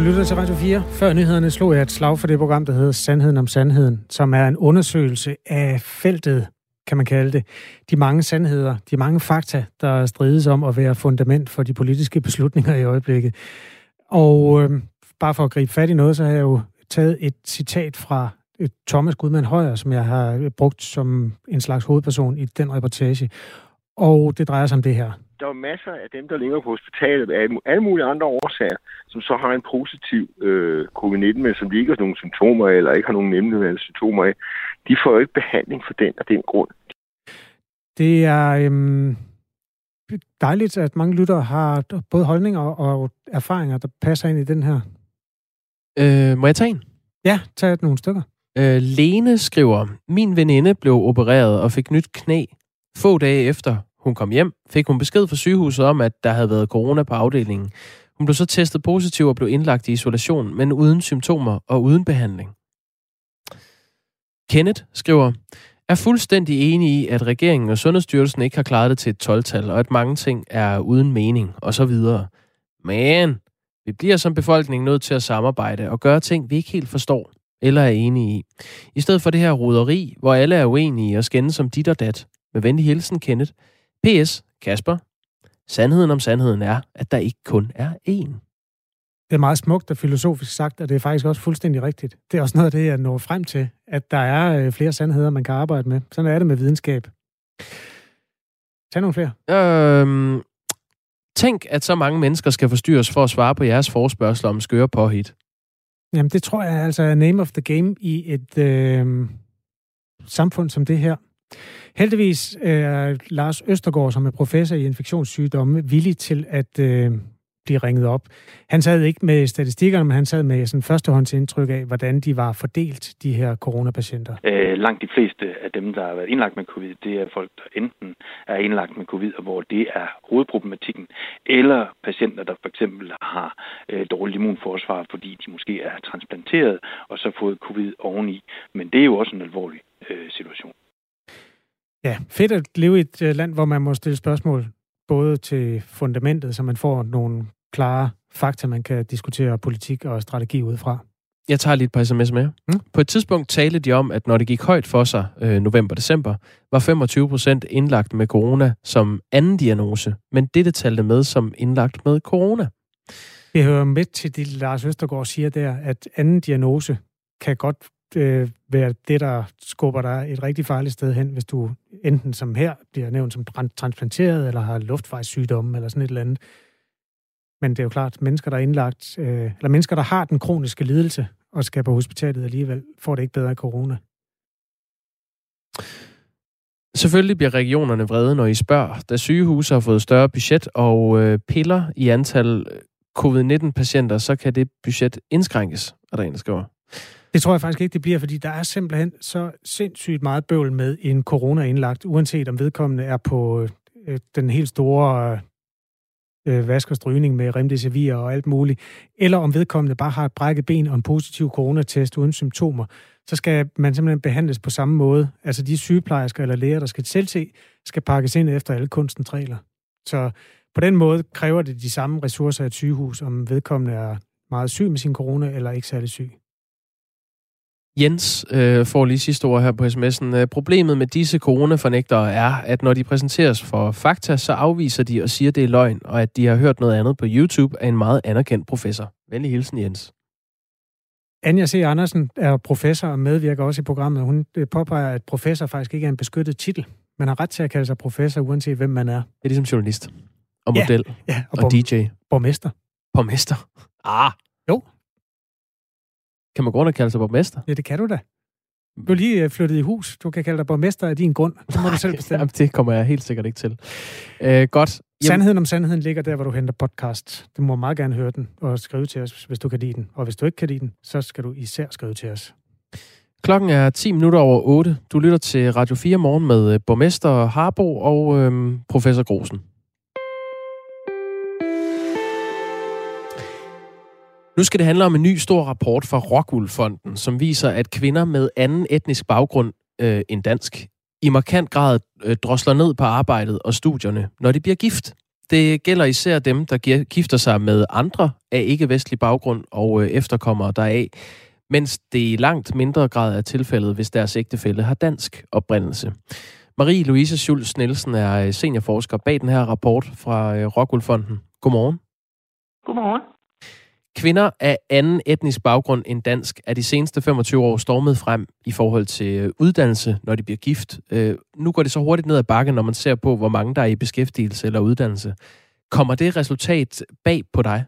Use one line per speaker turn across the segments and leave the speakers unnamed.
Du lytter til Radio 4. Før nyhederne slog jeg et slag for det program, der hedder Sandheden om Sandheden, som er en undersøgelse af feltet, kan man kalde det. De mange sandheder, de mange fakta, der strides om at være fundament for de politiske beslutninger i øjeblikket. Og øh, bare for at gribe fat i noget, så har jeg jo taget et citat fra øh, Thomas Gudmann Højer, som jeg har brugt som en slags hovedperson i den reportage. Og det drejer sig om det her
der er masser af dem, der ligger på hospitalet af alle mulige andre årsager, som så har en positiv øh, covid-19, men som ikke har nogen symptomer eller ikke har nogen nemme symptomer af. De får jo ikke behandling for den af den grund.
Det er øhm, dejligt, at mange lyttere har både holdninger og erfaringer, der passer ind i den her.
Øh, må jeg tage en?
Ja, tag nogle stykker.
Øh, Lene skriver, min veninde blev opereret og fik nyt knæ. Få dage efter hun kom hjem, fik hun besked fra sygehuset om, at der havde været corona på afdelingen. Hun blev så testet positiv og blev indlagt i isolation, men uden symptomer og uden behandling. Kenneth skriver, er fuldstændig enig i, at regeringen og Sundhedsstyrelsen ikke har klaret det til et 12-tal, og at mange ting er uden mening, og så videre. Men vi bliver som befolkning nødt til at samarbejde og gøre ting, vi ikke helt forstår eller er enige i. I stedet for det her roderi, hvor alle er uenige og skændes som dit og dat. Med venlig hilsen, Kenneth. P.S. Kasper. Sandheden om sandheden er, at der ikke kun er én.
Det er meget smukt og filosofisk sagt, og det er faktisk også fuldstændig rigtigt. Det er også noget af det, jeg når frem til, at der er øh, flere sandheder, man kan arbejde med. Sådan er det med videnskab. Tag nogle flere.
Øhm, tænk, at så mange mennesker skal forstyrres for at svare på jeres forspørgsel om skøre påhit.
Jamen, det tror jeg altså er name of the game i et øh, samfund som det her. Heldigvis øh, er Lars Østergaard, som er professor i infektionssygdomme, villig til at øh, blive ringet op. Han sad ikke med statistikkerne, men han sad med sådan førstehåndsindtryk af, hvordan de var fordelt, de her coronapatienter.
Øh, langt de fleste af dem, der har været indlagt med covid, det er folk, der enten er indlagt med covid, og hvor det er hovedproblematikken, eller patienter, der for eksempel har øh, dårligt immunforsvar, fordi de måske er transplanteret, og så fået covid oveni. Men det er jo også en alvorlig øh, situation.
Ja, fedt at leve i et øh, land, hvor man må stille spørgsmål både til fundamentet, så man får nogle klare fakta, man kan diskutere politik og strategi ud fra.
Jeg tager lige et par sms med. Mm. På et tidspunkt talte de om, at når det gik højt for sig øh, november-december, var 25 procent indlagt med corona som anden diagnose, men dette talte med som indlagt med corona.
Det hører med til det, Lars Østergaard siger der, at anden diagnose kan godt øh, være det, der skubber dig et rigtig farligt sted hen, hvis du enten som her bliver nævnt som transplanteret, eller har luftvejssygdomme, eller sådan et eller andet. Men det er jo klart, mennesker, der er indlagt, øh, eller mennesker, der har den kroniske lidelse, og skal på hospitalet alligevel, får det ikke bedre af corona.
Selvfølgelig bliver regionerne vrede, når I spørger, da sygehuse har fået større budget og øh, piller i antal øh, covid-19-patienter, så kan det budget indskrænkes, er der en, der skriver.
Det tror jeg faktisk ikke, det bliver, fordi der er simpelthen så sindssygt meget bøvl med en corona-indlagt, uanset om vedkommende er på øh, øh den helt store øh, øh, vask og strygning med remdesivir og alt muligt, eller om vedkommende bare har et brækket ben og en positiv coronatest uden symptomer, så skal man simpelthen behandles på samme måde. Altså de sygeplejersker eller læger, der skal tilse, skal pakkes ind efter alle kunstens regler. Så på den måde kræver det de samme ressourcer af et sygehus, om vedkommende er meget syg med sin corona eller ikke særlig syg.
Jens øh, får lige sidste ord her på sms'en. Øh, problemet med disse coronafornægtere er, at når de præsenteres for fakta, så afviser de og siger, det er løgn, og at de har hørt noget andet på YouTube af en meget anerkendt professor. Venlig hilsen, Jens.
Anja C. Andersen er professor og medvirker også i programmet. Hun øh, påpeger, at professor faktisk ikke er en beskyttet titel. Man har ret til at kalde sig professor, uanset hvem man er. Det
er ligesom journalist. Og model. Ja, ja og, og DJ.
Borgmester.
Borgmester.
Ah. Jo,
kan man gå og kalde sig borgmester?
Ja, det kan du da. Du er lige øh, flyttet i hus. Du kan kalde dig borgmester af din grund. Så må du selv bestemme.
Jamen, det kommer jeg helt sikkert ikke til. Uh, godt.
Jamen. Sandheden om sandheden ligger der, hvor du henter podcast. Du må meget gerne høre den og skrive til os, hvis du kan lide den. Og hvis du ikke kan lide den, så skal du især skrive til os.
Klokken er 10 minutter over 8. Du lytter til Radio 4 morgen med øh, borgmester Harbo og øhm, professor Grosen. Nu skal det handle om en ny stor rapport fra Rockwool-fonden, som viser, at kvinder med anden etnisk baggrund øh, end dansk i markant grad øh, drosler ned på arbejdet og studierne, når de bliver gift. Det gælder især dem, der gifter sig med andre af ikke-vestlig baggrund og øh, efterkommere deraf, mens det i langt mindre grad er tilfældet, hvis deres ægtefælle har dansk oprindelse. Marie-Louise Schulz Nielsen er øh, seniorforsker bag den her rapport fra øh, Rockwool Godmorgen.
Godmorgen.
Kvinder af anden etnisk baggrund end dansk er de seneste 25 år stormet frem i forhold til øh, uddannelse, når de bliver gift. Øh, nu går det så hurtigt ned ad bakken, når man ser på, hvor mange der er i beskæftigelse eller uddannelse. Kommer det resultat bag på dig?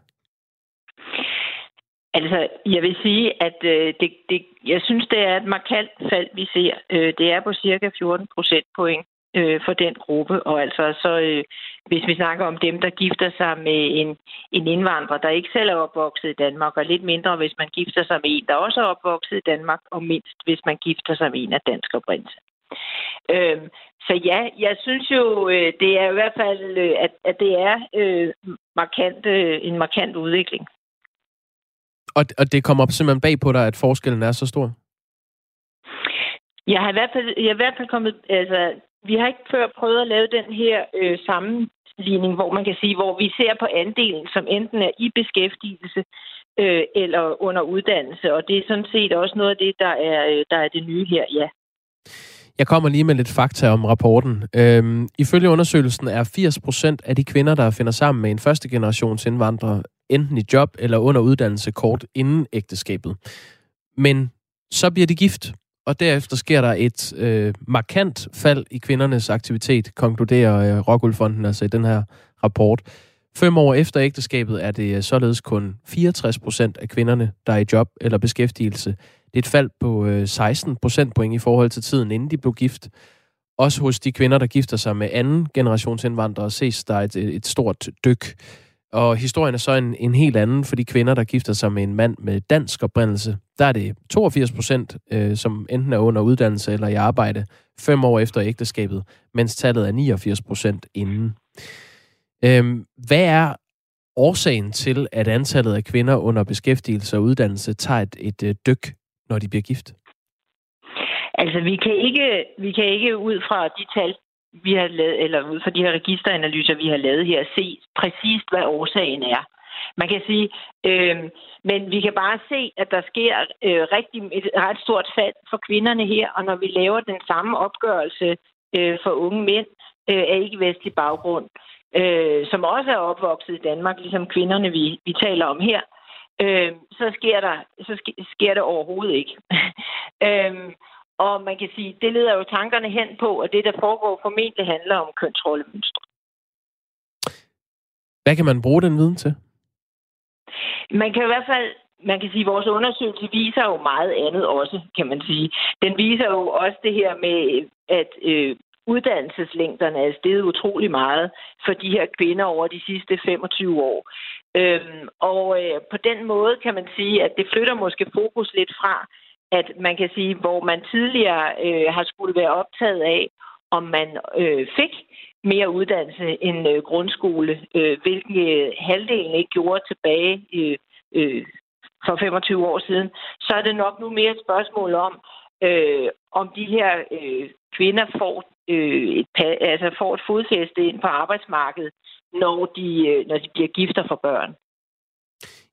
Altså, jeg vil sige, at øh, det, det, jeg synes, det er et markant fald, vi ser. Øh, det er på cirka 14 procent point øh, for den gruppe. Og altså, så, øh, hvis vi snakker om dem, der gifter sig med en, en indvandrer, der ikke selv er opvokset i Danmark, og lidt mindre, hvis man gifter sig med en, der også er opvokset i Danmark, og mindst, hvis man gifter sig med en af dansk oprindelse. Øh, så ja, jeg synes jo, øh, det er i hvert fald, øh, at, at det er øh, markant, øh, en markant udvikling.
Og, og det kommer simpelthen bag på dig, at forskellen er så stor?
Jeg har i hvert fald, jeg har i hvert fald kommet, altså, vi har ikke før prøvet at lave den her øh, sammenligning, hvor man kan sige, hvor vi ser på andelen, som enten er i beskæftigelse øh, eller under uddannelse. Og det er sådan set også noget af det, der er, øh, der er det nye her, ja.
Jeg kommer lige med lidt fakta om rapporten. Øhm, ifølge undersøgelsen er 80% af de kvinder, der finder sammen med en første generations indvandrer, enten i job eller under uddannelse kort inden ægteskabet. Men så bliver de gift, og derefter sker der et øh, markant fald i kvindernes aktivitet, konkluderer øh, Rockwool altså i den her rapport. Fem år efter ægteskabet er det øh, således kun 64 procent af kvinderne, der er i job eller beskæftigelse. Det er et fald på øh, 16 procentpoint i forhold til tiden, inden de blev gift. Også hos de kvinder, der gifter sig med anden generations indvandrere, ses der et, øh, et stort dyk. Og historien er så en, en helt anden for de kvinder, der gifter sig med en mand med dansk oprindelse. Der er det 82 procent, øh, som enten er under uddannelse eller i arbejde fem år efter ægteskabet, mens tallet er 89 procent inden. Øhm, hvad er årsagen til, at antallet af kvinder under beskæftigelse og uddannelse tager et, et, øh, dyk, når de bliver gift?
Altså, vi kan ikke, vi kan ikke ud fra de tal, vi har lavet, eller ud fra de her registeranalyser, vi har lavet her, se præcist, hvad årsagen er. Man kan sige, øh, men vi kan bare se, at der sker øh, rigtig, et ret stort fald for kvinderne her, og når vi laver den samme opgørelse øh, for unge mænd øh, af ikke-vestlig baggrund, øh, som også er opvokset i Danmark, ligesom kvinderne, vi, vi taler om her, øh, så, sker der, så sker det overhovedet ikke. øh, og man kan sige, det leder jo tankerne hen på, at det, der foregår, formentlig handler om kønsrollemønstre.
Hvad kan man bruge den viden til?
Man kan i hvert fald man kan sige, at vores undersøgelse viser jo meget andet også, kan man sige. Den viser jo også det her med, at øh, uddannelseslængderne er steget utrolig meget for de her kvinder over de sidste 25 år. Øhm, og øh, på den måde kan man sige, at det flytter måske fokus lidt fra, at man kan sige, hvor man tidligere øh, har skulle være optaget af, om man øh, fik mere uddannelse end øh, grundskole, øh, hvilket øh, halvdelen ikke gjorde tilbage øh, øh, for 25 år siden, så er det nok nu mere et spørgsmål om, øh, om de her øh, kvinder får, øh, et, altså får et fodfæste ind på arbejdsmarkedet, når de, øh, når de bliver gifter for børn.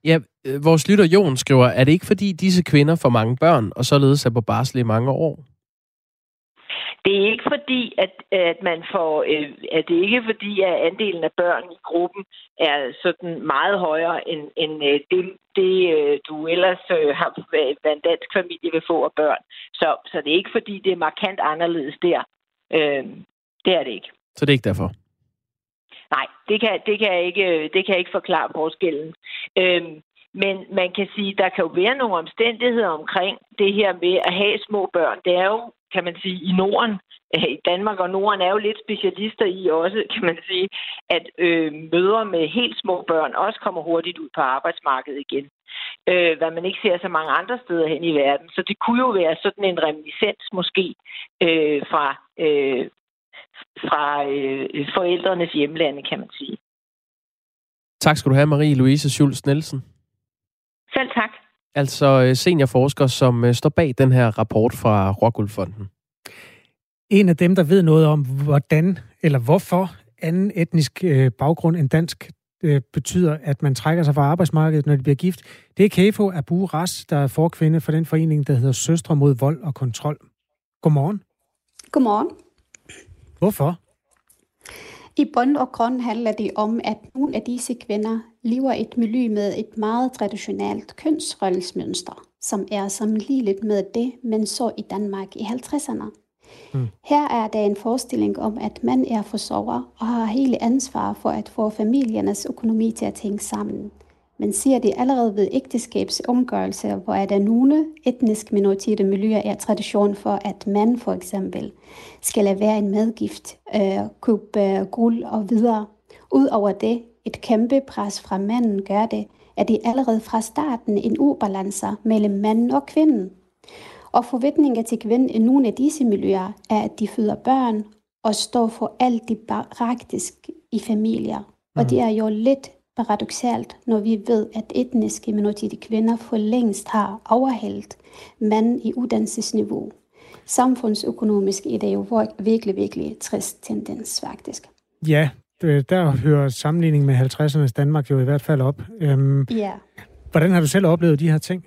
Ja, øh, vores lytter Jon skriver, er det ikke fordi disse kvinder får mange børn, og således er på barsel i mange år?
Det er ikke fordi, at, at man får, øh, at det er ikke fordi, at andelen af børn i gruppen er sådan meget højere end, end øh, det, det, øh, du ellers øh, har, hvad en dansk familie vil få af børn. Så, så det er ikke fordi, det er markant anderledes der. Øh, det er det ikke.
Så det er ikke derfor?
Nej, det kan, det kan, jeg, ikke, det kan jeg ikke forklare forskellen. Øhm, men man kan sige, der kan jo være nogle omstændigheder omkring det her med at have små børn. Det er jo, kan man sige, i Norden, øh, i Danmark og Norden er jo lidt specialister i også, kan man sige, at øh, mødre med helt små børn også kommer hurtigt ud på arbejdsmarkedet igen. Øh, hvad man ikke ser så mange andre steder hen i verden. Så det kunne jo være sådan en reminiscens måske øh, fra, øh, fra øh, forældrenes hjemlande, kan man sige.
Tak skal du have, Marie-Louise Schulz Nielsen.
Selv tak.
Altså øh, seniorforsker, som øh, står bag den her rapport fra Rockwool Fonden.
En af dem, der ved noget om, hvordan eller hvorfor anden etnisk øh, baggrund end dansk betyder, at man trækker sig fra arbejdsmarkedet, når de bliver gift. Det er Kefo Abu Ras, der er forkvinde for den forening, der hedder Søstre mod vold og kontrol. Godmorgen.
Godmorgen.
Hvorfor?
I bund og grund handler det om, at nogle af disse kvinder lever et miljø med et meget traditionelt kønsrollesmønster, som er sammenlignet med det, man så i Danmark i 50'erne. Mm. Her er der en forestilling om, at man er forsørger og har hele ansvar for at få familiernes økonomi til at hænge sammen. Man ser det allerede ved ægteskabsomgørelser, hvor er der nogle etnisk minoriteter miljøer er tradition for, at man for eksempel skal lade være en medgift, øh, købe øh, guld og videre. Udover det, et kæmpe pres fra manden gør det, at det allerede fra starten en ubalancer mellem manden og kvinden. Og forventninger til kvinden i nogle af disse miljøer er, at de føder børn og står for alt det praktisk i familier. Og det mm. er jo lidt paradoxalt, når vi ved, at etniske minoriteter kvinder for længst har overhældt mænd i uddannelsesniveau. Samfundsøkonomisk er det jo virkelig, virkelig trist tendens, faktisk.
Ja, der hører sammenligning med 50'ernes Danmark jo i hvert fald op. Øhm,
ja.
Hvordan har du selv oplevet de her ting?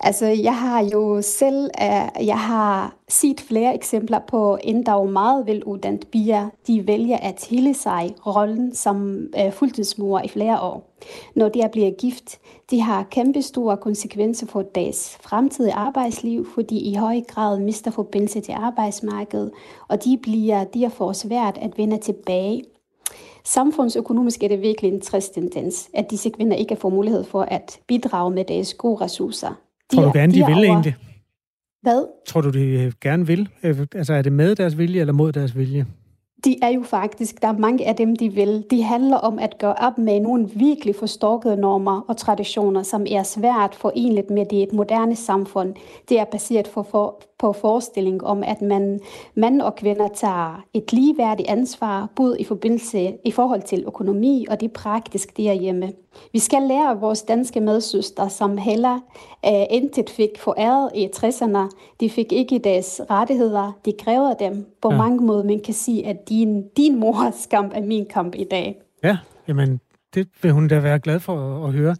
Altså, jeg har jo selv, øh, jeg har set flere eksempler på endda meget veluddannede piger, de vælger at hele sig rollen som øh, fuldtidsmor i flere år. Når de bliver gift, de har kæmpe store konsekvenser for deres fremtidige arbejdsliv, fordi i høj grad mister forbindelse til arbejdsmarkedet, og de bliver derfor svært at vende tilbage Samfundsøkonomisk er det virkelig en trist tendens, at disse kvinder ikke får mulighed for at bidrage med deres gode ressourcer.
Tror du gerne, de, de vil over... egentlig?
Hvad?
Tror du, de øh, gerne vil? Øh, altså, er det med deres vilje eller mod deres vilje?
De er jo faktisk, der er mange af dem, de vil. De handler om at gøre op med nogle virkelig forstorkede normer og traditioner, som er svært forenligt med det moderne samfund. Det er baseret for, for, på forestilling om, at man, mænd og kvinder tager et ligeværdigt ansvar, både i forbindelse i forhold til økonomi og det praktiske derhjemme. Vi skal lære vores danske medsøstre, som heller uh, intet fik foræret i 60'erne. De fik ikke deres rettigheder. De krævede dem på ja. mange måder. Man kan sige, at din, din mors kamp er min kamp i dag.
Ja, jamen det vil hun da være glad for at, at høre.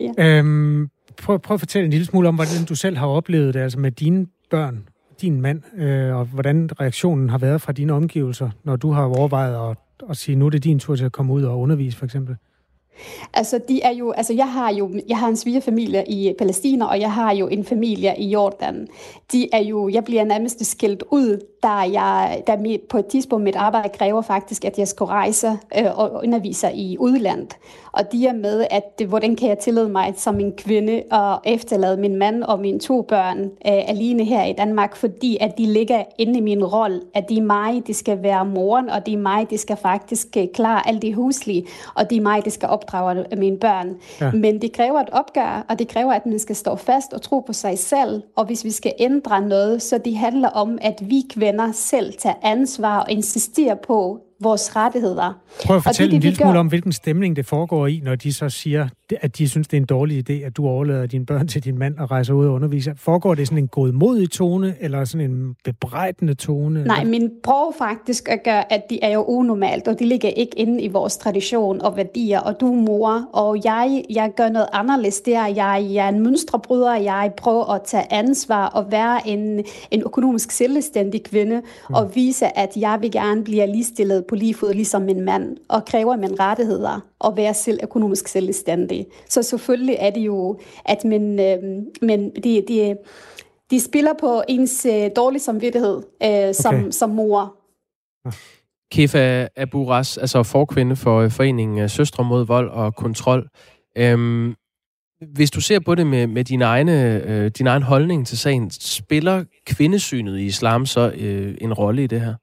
Ja. Øhm, prøv, prøv at fortælle en lille smule om, hvordan du selv har oplevet det, altså med dine børn, din mand, øh, og hvordan reaktionen har været fra dine omgivelser, når du har overvejet at, at sige, nu er det din tur til at komme ud og undervise, for eksempel?
Altså, de er jo, altså jeg har jo jeg har en svigerfamilie i Palæstina, og jeg har jo en familie i Jordan. De er jo, jeg bliver nærmest skilt ud, da jeg da mit, på et tidspunkt mit arbejde kræver faktisk, at jeg skal rejse øh, og undervise i udlandet. Og de er med, at det, hvordan kan jeg tillade mig som en kvinde at efterlade min mand og mine to børn øh, alene her i Danmark, fordi at de ligger inde i min rolle, at det er mig, det skal være moren, og det er mig, det skal faktisk øh, klare alt det huslige, og det er mig, det skal opdrage mine børn. Ja. Men det kræver et opgør, og det kræver, at man skal stå fast og tro på sig selv, og hvis vi skal ændre noget, så det handler om, at vi kvinder selv tager ansvar og insisterer på, vores rettigheder.
Prøv at fortælle det, en lille smule om, hvilken stemning det foregår i, når de så siger, at de synes, det er en dårlig idé, at du overlader dine børn til din mand og rejser ud og underviser. Foregår det sådan en godmodig tone, eller sådan en bebrejdende tone?
Nej, min prøver faktisk at gøre, at de er jo unormalt, og de ligger ikke inde i vores tradition og værdier, og du er mor, og jeg, jeg gør noget anderledes der. Jeg, jeg er en mønstrebryder, jeg prøver at tage ansvar og være en, en økonomisk selvstændig kvinde, mm. og vise, at jeg vil gerne blive ligestillet på lige fod ligesom min mand, og kræver mine rettigheder og være selv økonomisk selvstændig. Så selvfølgelig er det jo, at min, øh, men de, de, de spiller på ens øh, dårlige samvittighed øh, som, okay. som mor.
Kefa Aburas, altså forkvinde for øh, foreningen øh, Søstre mod vold og kontrol. Øhm, hvis du ser på det med, med din, egne, øh, din egen holdning til sagen, spiller kvindesynet i islam så øh, en rolle i det her?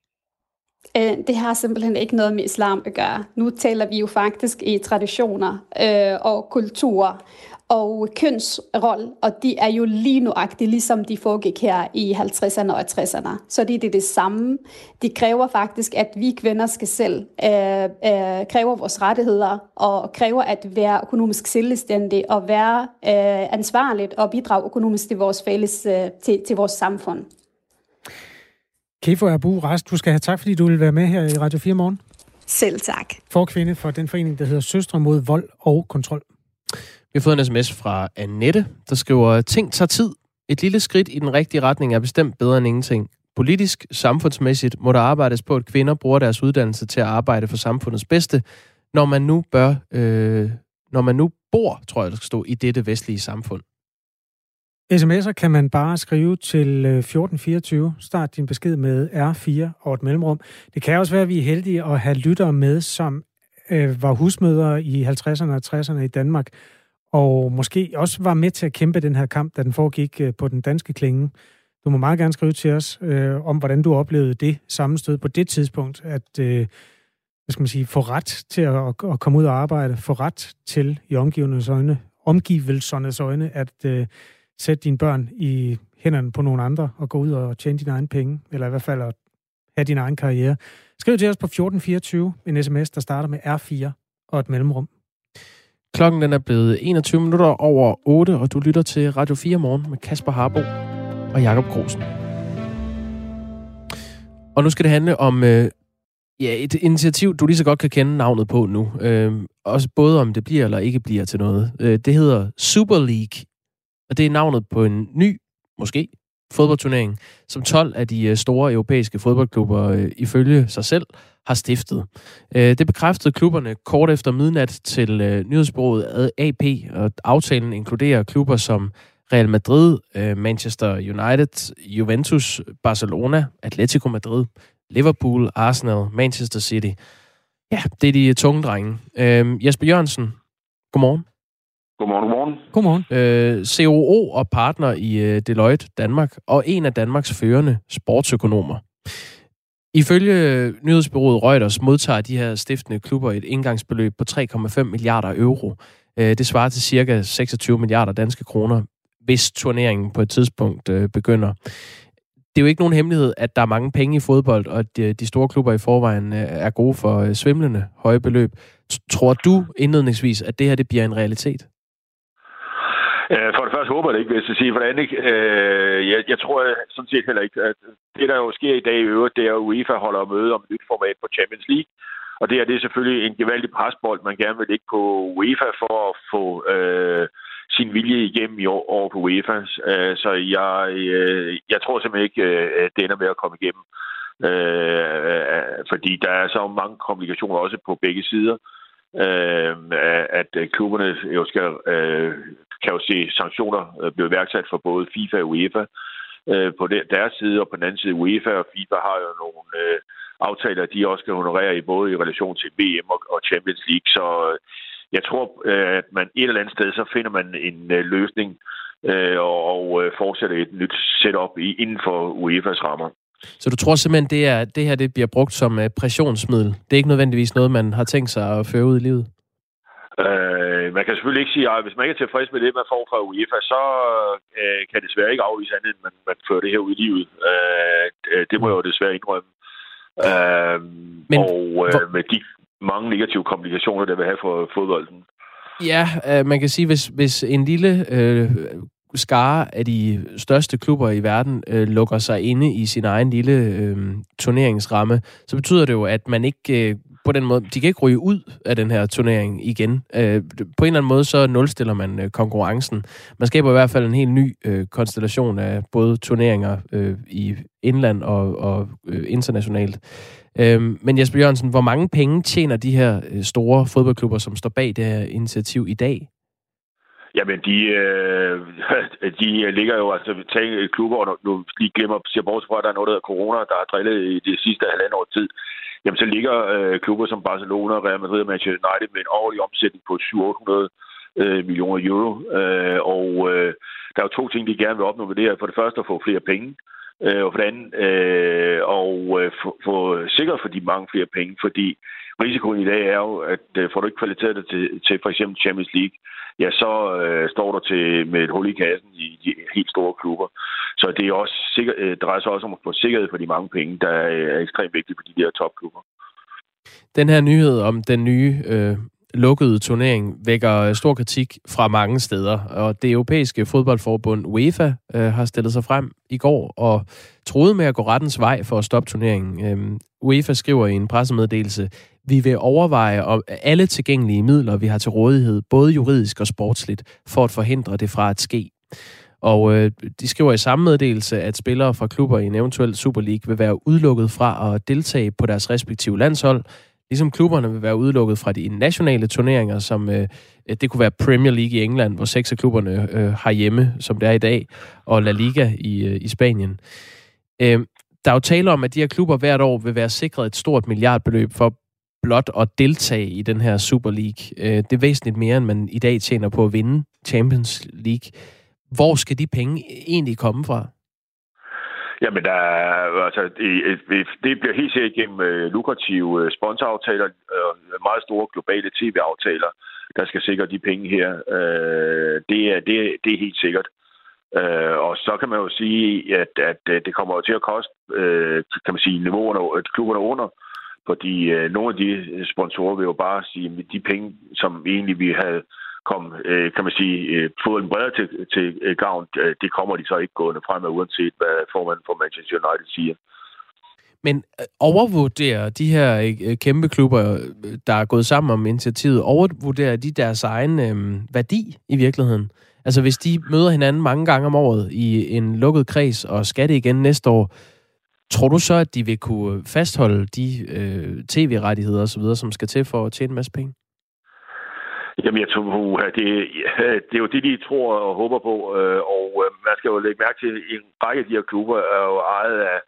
Øh, det har simpelthen ikke noget med islam at gøre. Nu taler vi jo faktisk i traditioner øh, og kulturer og kønsrolle, og de er jo lige nuagtigt, ligesom de foregik her i 50'erne og 60'erne. Så det er det samme. De kræver faktisk, at vi kvinder skal selv øh, øh, kræve vores rettigheder, og kræver at være økonomisk selvstændige, og være øh, ansvarligt og bidrage økonomisk til vores fælles, øh, til, til vores samfund.
Kefo Abu Rast, du skal have tak, fordi du vil være med her i Radio 4 morgen.
Selv tak.
For kvinde for den forening, der hedder Søstre mod vold og kontrol.
Vi har fået en sms fra Annette, der skriver, ting tager tid. Et lille skridt i den rigtige retning er bestemt bedre end ingenting. Politisk, samfundsmæssigt må der arbejdes på, at kvinder bruger deres uddannelse til at arbejde for samfundets bedste, når man nu bør, øh, når man nu bor, tror jeg, der skal stå, i dette vestlige samfund.
SMS'er kan man bare skrive til øh, 1424. Start din besked med R4 og et mellemrum. Det kan også være, at vi er heldige at have lyttere med, som øh, var husmødre i 50'erne og 60'erne i Danmark, og måske også var med til at kæmpe den her kamp, da den foregik øh, på den danske klinge. Du må meget gerne skrive til os øh, om, hvordan du oplevede det sammenstød på det tidspunkt, at øh, hvad skal man sige, få ret til at, at komme ud og arbejde, få ret til i omgivelsernes øjne, omgivelsernes øjne, at øh, sætte dine børn i hænderne på nogle andre og gå ud og tjene dine egne penge, eller i hvert fald at have din egen karriere. Skriv til os på 1424, en sms, der starter med R4 og et mellemrum.
Klokken den er blevet 21 minutter over 8, og du lytter til Radio 4 morgen med Kasper Harbo og Jakob Grosen. Og nu skal det handle om øh, ja, et initiativ, du lige så godt kan kende navnet på nu. Øh, også både om det bliver eller ikke bliver til noget. Øh, det hedder Super League, og det er navnet på en ny, måske, fodboldturnering, som 12 af de øh, store europæiske fodboldklubber øh, ifølge sig selv har stiftet. Øh, det bekræftede klubberne kort efter midnat til øh, nyhedsbureauet AP, og aftalen inkluderer klubber som Real Madrid, øh, Manchester United, Juventus, Barcelona, Atletico Madrid, Liverpool, Arsenal, Manchester City. Ja, det er de tunge drenge. Øh, Jesper Jørgensen, godmorgen.
Godmorgen, godmorgen.
Godmorgen.
Øh, COO og partner i øh, Deloitte Danmark, og en af Danmarks førende sportsøkonomer. Ifølge øh, nyhedsbyrået Reuters modtager de her stiftende klubber et indgangsbeløb på 3,5 milliarder euro. Øh, det svarer til cirka 26 milliarder danske kroner, hvis turneringen på et tidspunkt øh, begynder. Det er jo ikke nogen hemmelighed, at der er mange penge i fodbold, og at øh, de store klubber i forvejen øh, er gode for øh, svimlende høje beløb. Tror du indledningsvis, at det her det bliver en realitet?
Øh, for det første håber jeg det ikke, hvis jeg sige. For det andet, øh, jeg, jeg tror sådan set heller ikke, at det, der jo sker i dag i øvrigt, det er, at UEFA holder møde om et nyt format på Champions League. Og det her, det er selvfølgelig en gevaldig presbold, man gerne vil ikke på UEFA for at få øh, sin vilje igennem i år over på UEFA. Øh, så jeg, øh, jeg tror simpelthen ikke, øh, at det ender med at komme igennem. Øh, fordi der er så mange komplikationer også på begge sider. Øh, at klubberne jo skal øh, kan jo se sanktioner øh, blive værksat for både FIFA og UEFA øh, på deres side, og på den anden side UEFA og FIFA har jo nogle øh, aftaler, de også kan honorere i både i relation til VM og Champions League. Så øh, jeg tror, øh, at man et eller andet sted, så finder man en løsning og fortsætter et nyt setup inden for UEFA's rammer.
Så du tror simpelthen, det, er, det her det bliver brugt som pressionsmiddel? Det er ikke nødvendigvis noget, man har tænkt sig at føre ud i livet?
Øh, man kan selvfølgelig ikke sige, at hvis man ikke er tilfreds med det, man får fra UEFA, så øh, kan det desværre ikke afvise andet, end man, man fører det her ud i livet. Øh, det må jeg jo desværre indrømme. Øh, Men, og øh, hvor... med de mange negative komplikationer, det vil have for fodbolden.
Ja, øh, man kan sige, hvis, hvis en lille øh, skare af de største klubber i verden øh, lukker sig inde i sin egen lille øh, turneringsramme, så betyder det jo, at man ikke øh, på den måde, de kan ikke ryge ud af den her turnering igen. Øh, på en eller anden måde, så nulstiller man øh, konkurrencen. Man skaber i hvert fald en helt ny øh, konstellation af både turneringer øh, i indland og, og øh, internationalt. Øh, men Jesper Jørgensen, hvor mange penge tjener de her øh, store fodboldklubber, som står bag det her initiativ i dag?
Jamen, de, øh, de ligger jo, altså, tænk klubber, og nu lige glemmer, siger bortset fra, at der er noget, der hedder corona, der har drillet i det sidste halvandet år tid jamen så ligger øh, klubber som Barcelona, Real Madrid og Manchester United med en årlig omsætning på 700 øh, millioner euro. Øh, og øh, der er jo to ting, de gerne vil opnå med det her. For det første at få flere penge, øh, og for det andet øh, og øh, få, få sikret for de mange flere penge, fordi risikoen i dag er jo, at øh, får du ikke kvalitet til, til for eksempel Champions League, ja, så øh, står der til med et hul i kassen i de helt store klubber. Så det er også sikker, øh, drejer sig også om at få sikkerhed for de mange penge, der er ekstremt vigtigt for de der topklubber.
Den her nyhed om den nye øh, lukkede turnering vækker stor kritik fra mange steder, og det europæiske fodboldforbund UEFA øh, har stillet sig frem i går og troede med at gå rettens vej for at stoppe turneringen. Øh, UEFA skriver i en pressemeddelelse, vi vil overveje alle tilgængelige midler, vi har til rådighed, både juridisk og sportsligt, for at forhindre det fra at ske. Og øh, de skriver i samme meddelelse, at spillere fra klubber i en eventuel Super League vil være udelukket fra at deltage på deres respektive landshold, ligesom klubberne vil være udelukket fra de nationale turneringer, som øh, det kunne være Premier League i England, hvor seks af klubberne øh, har hjemme, som det er i dag, og La Liga i, øh, i Spanien. Øh, der er jo tale om, at de her klubber hvert år vil være sikret et stort milliardbeløb for blot at deltage i den her Super League. Øh, det er væsentligt mere, end man i dag tjener på at vinde Champions League. Hvor skal de penge egentlig komme fra?
Jamen, der altså, det, det bliver helt sikkert igennem øh, lukrative øh, sponsoraftaler og meget store globale tv-aftaler, der skal sikre de penge her. Det, er, det, det er helt sikkert. Uh, og så kan man jo sige, at, at det kommer til at koste, kan man sige, niveauerne, klubberne under, fordi øh, nogle af de sponsorer vil jo bare sige, at de penge, som egentlig vi havde kom, øh, kan man sige, øh, fået bredere til, til øh, gavn, øh, det kommer de så ikke gående frem af, uanset hvad formanden for Manchester United siger.
Men øh, overvurderer de her øh, kæmpe klubber, der er gået sammen om initiativet, overvurderer de deres egen øh, værdi i virkeligheden? Altså hvis de møder hinanden mange gange om året i en lukket kreds og skal det igen næste år, tror du så, at de vil kunne fastholde de øh, tv-rettigheder osv., som skal til for at tjene en masse penge?
Jamen, jeg tror, at det, det er jo det, de tror og håber på. Øh, og øh, man skal jo lægge mærke til, at en række af de her klubber er jo ejet af,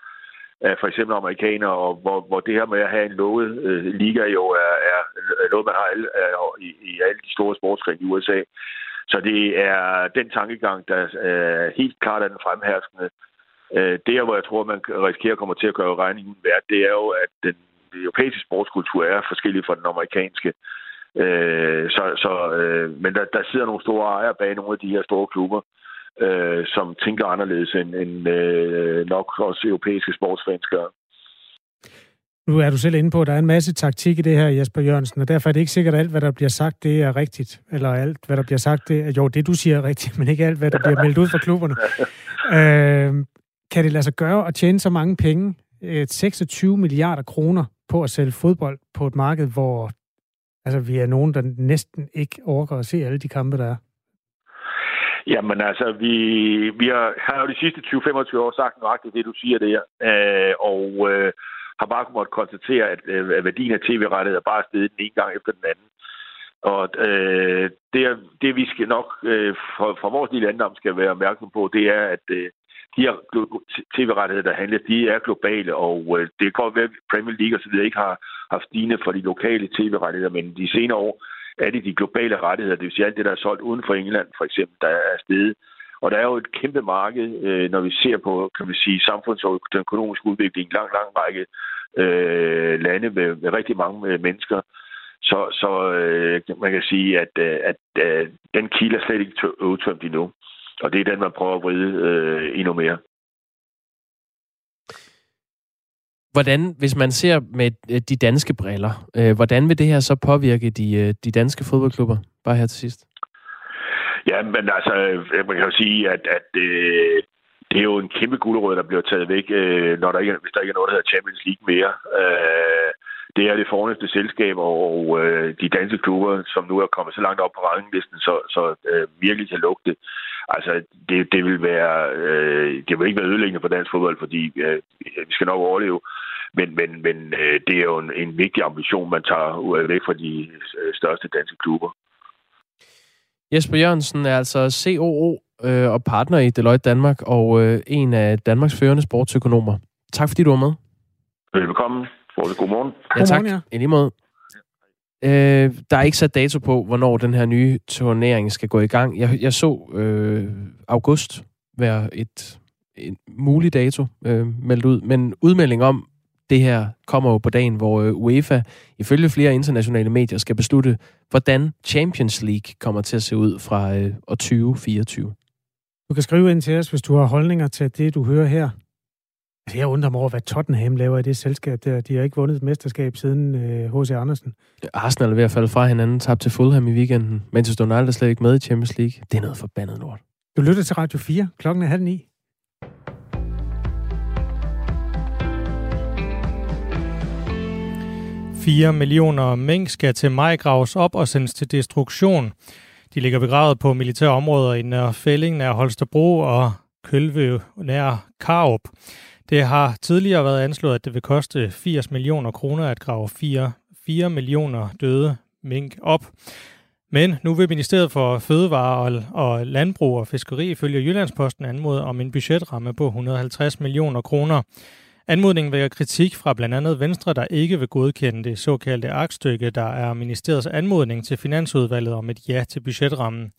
af for eksempel amerikanere, og hvor, hvor det her med at have en lovet øh, liga jo er, er noget, man har alle, er, i, i alle de store sportsgrene i USA. Så det er den tankegang, der øh, helt klart er den fremherskende. Uh, det, hvor jeg tror, man risikerer kommer til at gøre regningen værd, det er jo, at den europæiske sportskultur er forskellig fra den amerikanske. Øh, så, så, øh, men der, der sidder nogle store ejere bag nogle af de her store klubber, øh, som tænker anderledes end, end øh, nok også europæiske sportsfans gør.
Nu er du selv inde på, at der er en masse taktik i det her, Jesper Jørgensen, og derfor er det ikke sikkert, at alt, hvad der bliver sagt, det er rigtigt. Eller alt, hvad der bliver sagt, det er, jo, det du siger er rigtigt, men ikke alt, hvad der bliver meldt ud fra klubberne. øh, kan det lade sig gøre at tjene så mange penge, øh, 26 milliarder kroner, på at sælge fodbold på et marked, hvor Altså, vi er nogen, der næsten ikke overgår at se alle de kampe, der er.
Jamen altså, vi, vi har, har jo de sidste 20-25 år sagt nøjagtigt det, du siger der. Øh, og øh, har bare måttet konstatere, at, øh, at værdien af tv-rettet er bare steget den ene gang efter den anden. Og øh, det, det, vi skal nok øh, for, for vores lille andom skal være opmærksom på, det er, at øh, de her tv-rettigheder, der handler, de er globale, og øh, det kan godt være, at Premier League og så videre ikke har haft stigende for de lokale tv-rettigheder, men de senere år er det de globale rettigheder, det vil sige alt det, der er solgt uden for England, for eksempel, der er steget. Og der er jo et kæmpe marked, øh, når vi ser på, kan vi sige, samfunds- og den økonomiske udvikling i en lang, lang række øh, lande med, med rigtig mange øh, mennesker. Så, så øh, man kan sige, at, øh, at, at den kilde er slet ikke udtømt endnu. Og det er den, man prøver at vride øh, endnu mere.
Hvordan, hvis man ser med øh, de danske briller, øh, hvordan vil det her så påvirke de, øh, de danske fodboldklubber? Bare her til sidst.
Ja, men altså, øh, man kan jo sige, at, at øh, det er jo en kæmpe guldrød, der bliver taget væk, øh, når der ikke, hvis der ikke er noget, der hedder Champions League mere. Øh, det er det fornemmeste selskab, og øh, de danske klubber, som nu er kommet så langt op på ranglisten, så, så øh, virkelig kan lugte. Altså, det, det vil være, øh, det vil ikke være ødelæggende for dansk fodbold, fordi øh, vi skal nok overleve. Men, men, men øh, det er jo en, en vigtig ambition, man tager væk fra de øh, største danske klubber.
Jesper Jørgensen er altså COO øh, og partner i Deloitte Danmark, og øh, en af Danmarks førende sportsøkonomer. Tak fordi du var med.
Velkommen. Godmorgen.
Ja, tak. Godmorgen, ja. I lige måde. Øh, der er ikke sat dato på, hvornår den her nye turnering skal gå i gang. Jeg, jeg så øh, august være et, en mulig dato øh, meldt ud, men udmelding om det her kommer jo på dagen, hvor øh, UEFA ifølge flere internationale medier skal beslutte, hvordan Champions League kommer til at se ud fra øh, år 2024.
Du kan skrive ind til os, hvis du har holdninger til det, du hører her. Altså, jeg undrer mig over, hvad Tottenham laver i det selskab der. De har ikke vundet et mesterskab siden H.C. Øh, Andersen.
Arsenal er ved at falde fra hinanden, tabt til Fulham i weekenden. Manchester United er slet ikke med i Champions League. Det er noget forbandet lort.
Du lytter til Radio 4. Klokken er halv ni.
Fire millioner mink skal til maj graves op og sendes til destruktion. De ligger begravet på militære områder i Nør Fælling nær Holstebro og Kølve nær Karup. Det har tidligere været anslået, at det vil koste 80 millioner kroner at grave 4, 4 millioner døde mink op. Men nu vil Ministeriet for Fødevare og Landbrug og Fiskeri ifølge Jyllandsposten anmode om en budgetramme på 150 millioner kroner. Anmodningen vækker kritik fra blandt andet Venstre, der ikke vil godkende det såkaldte aktstykke, der er ministeriets anmodning til Finansudvalget om et ja til budgetrammen.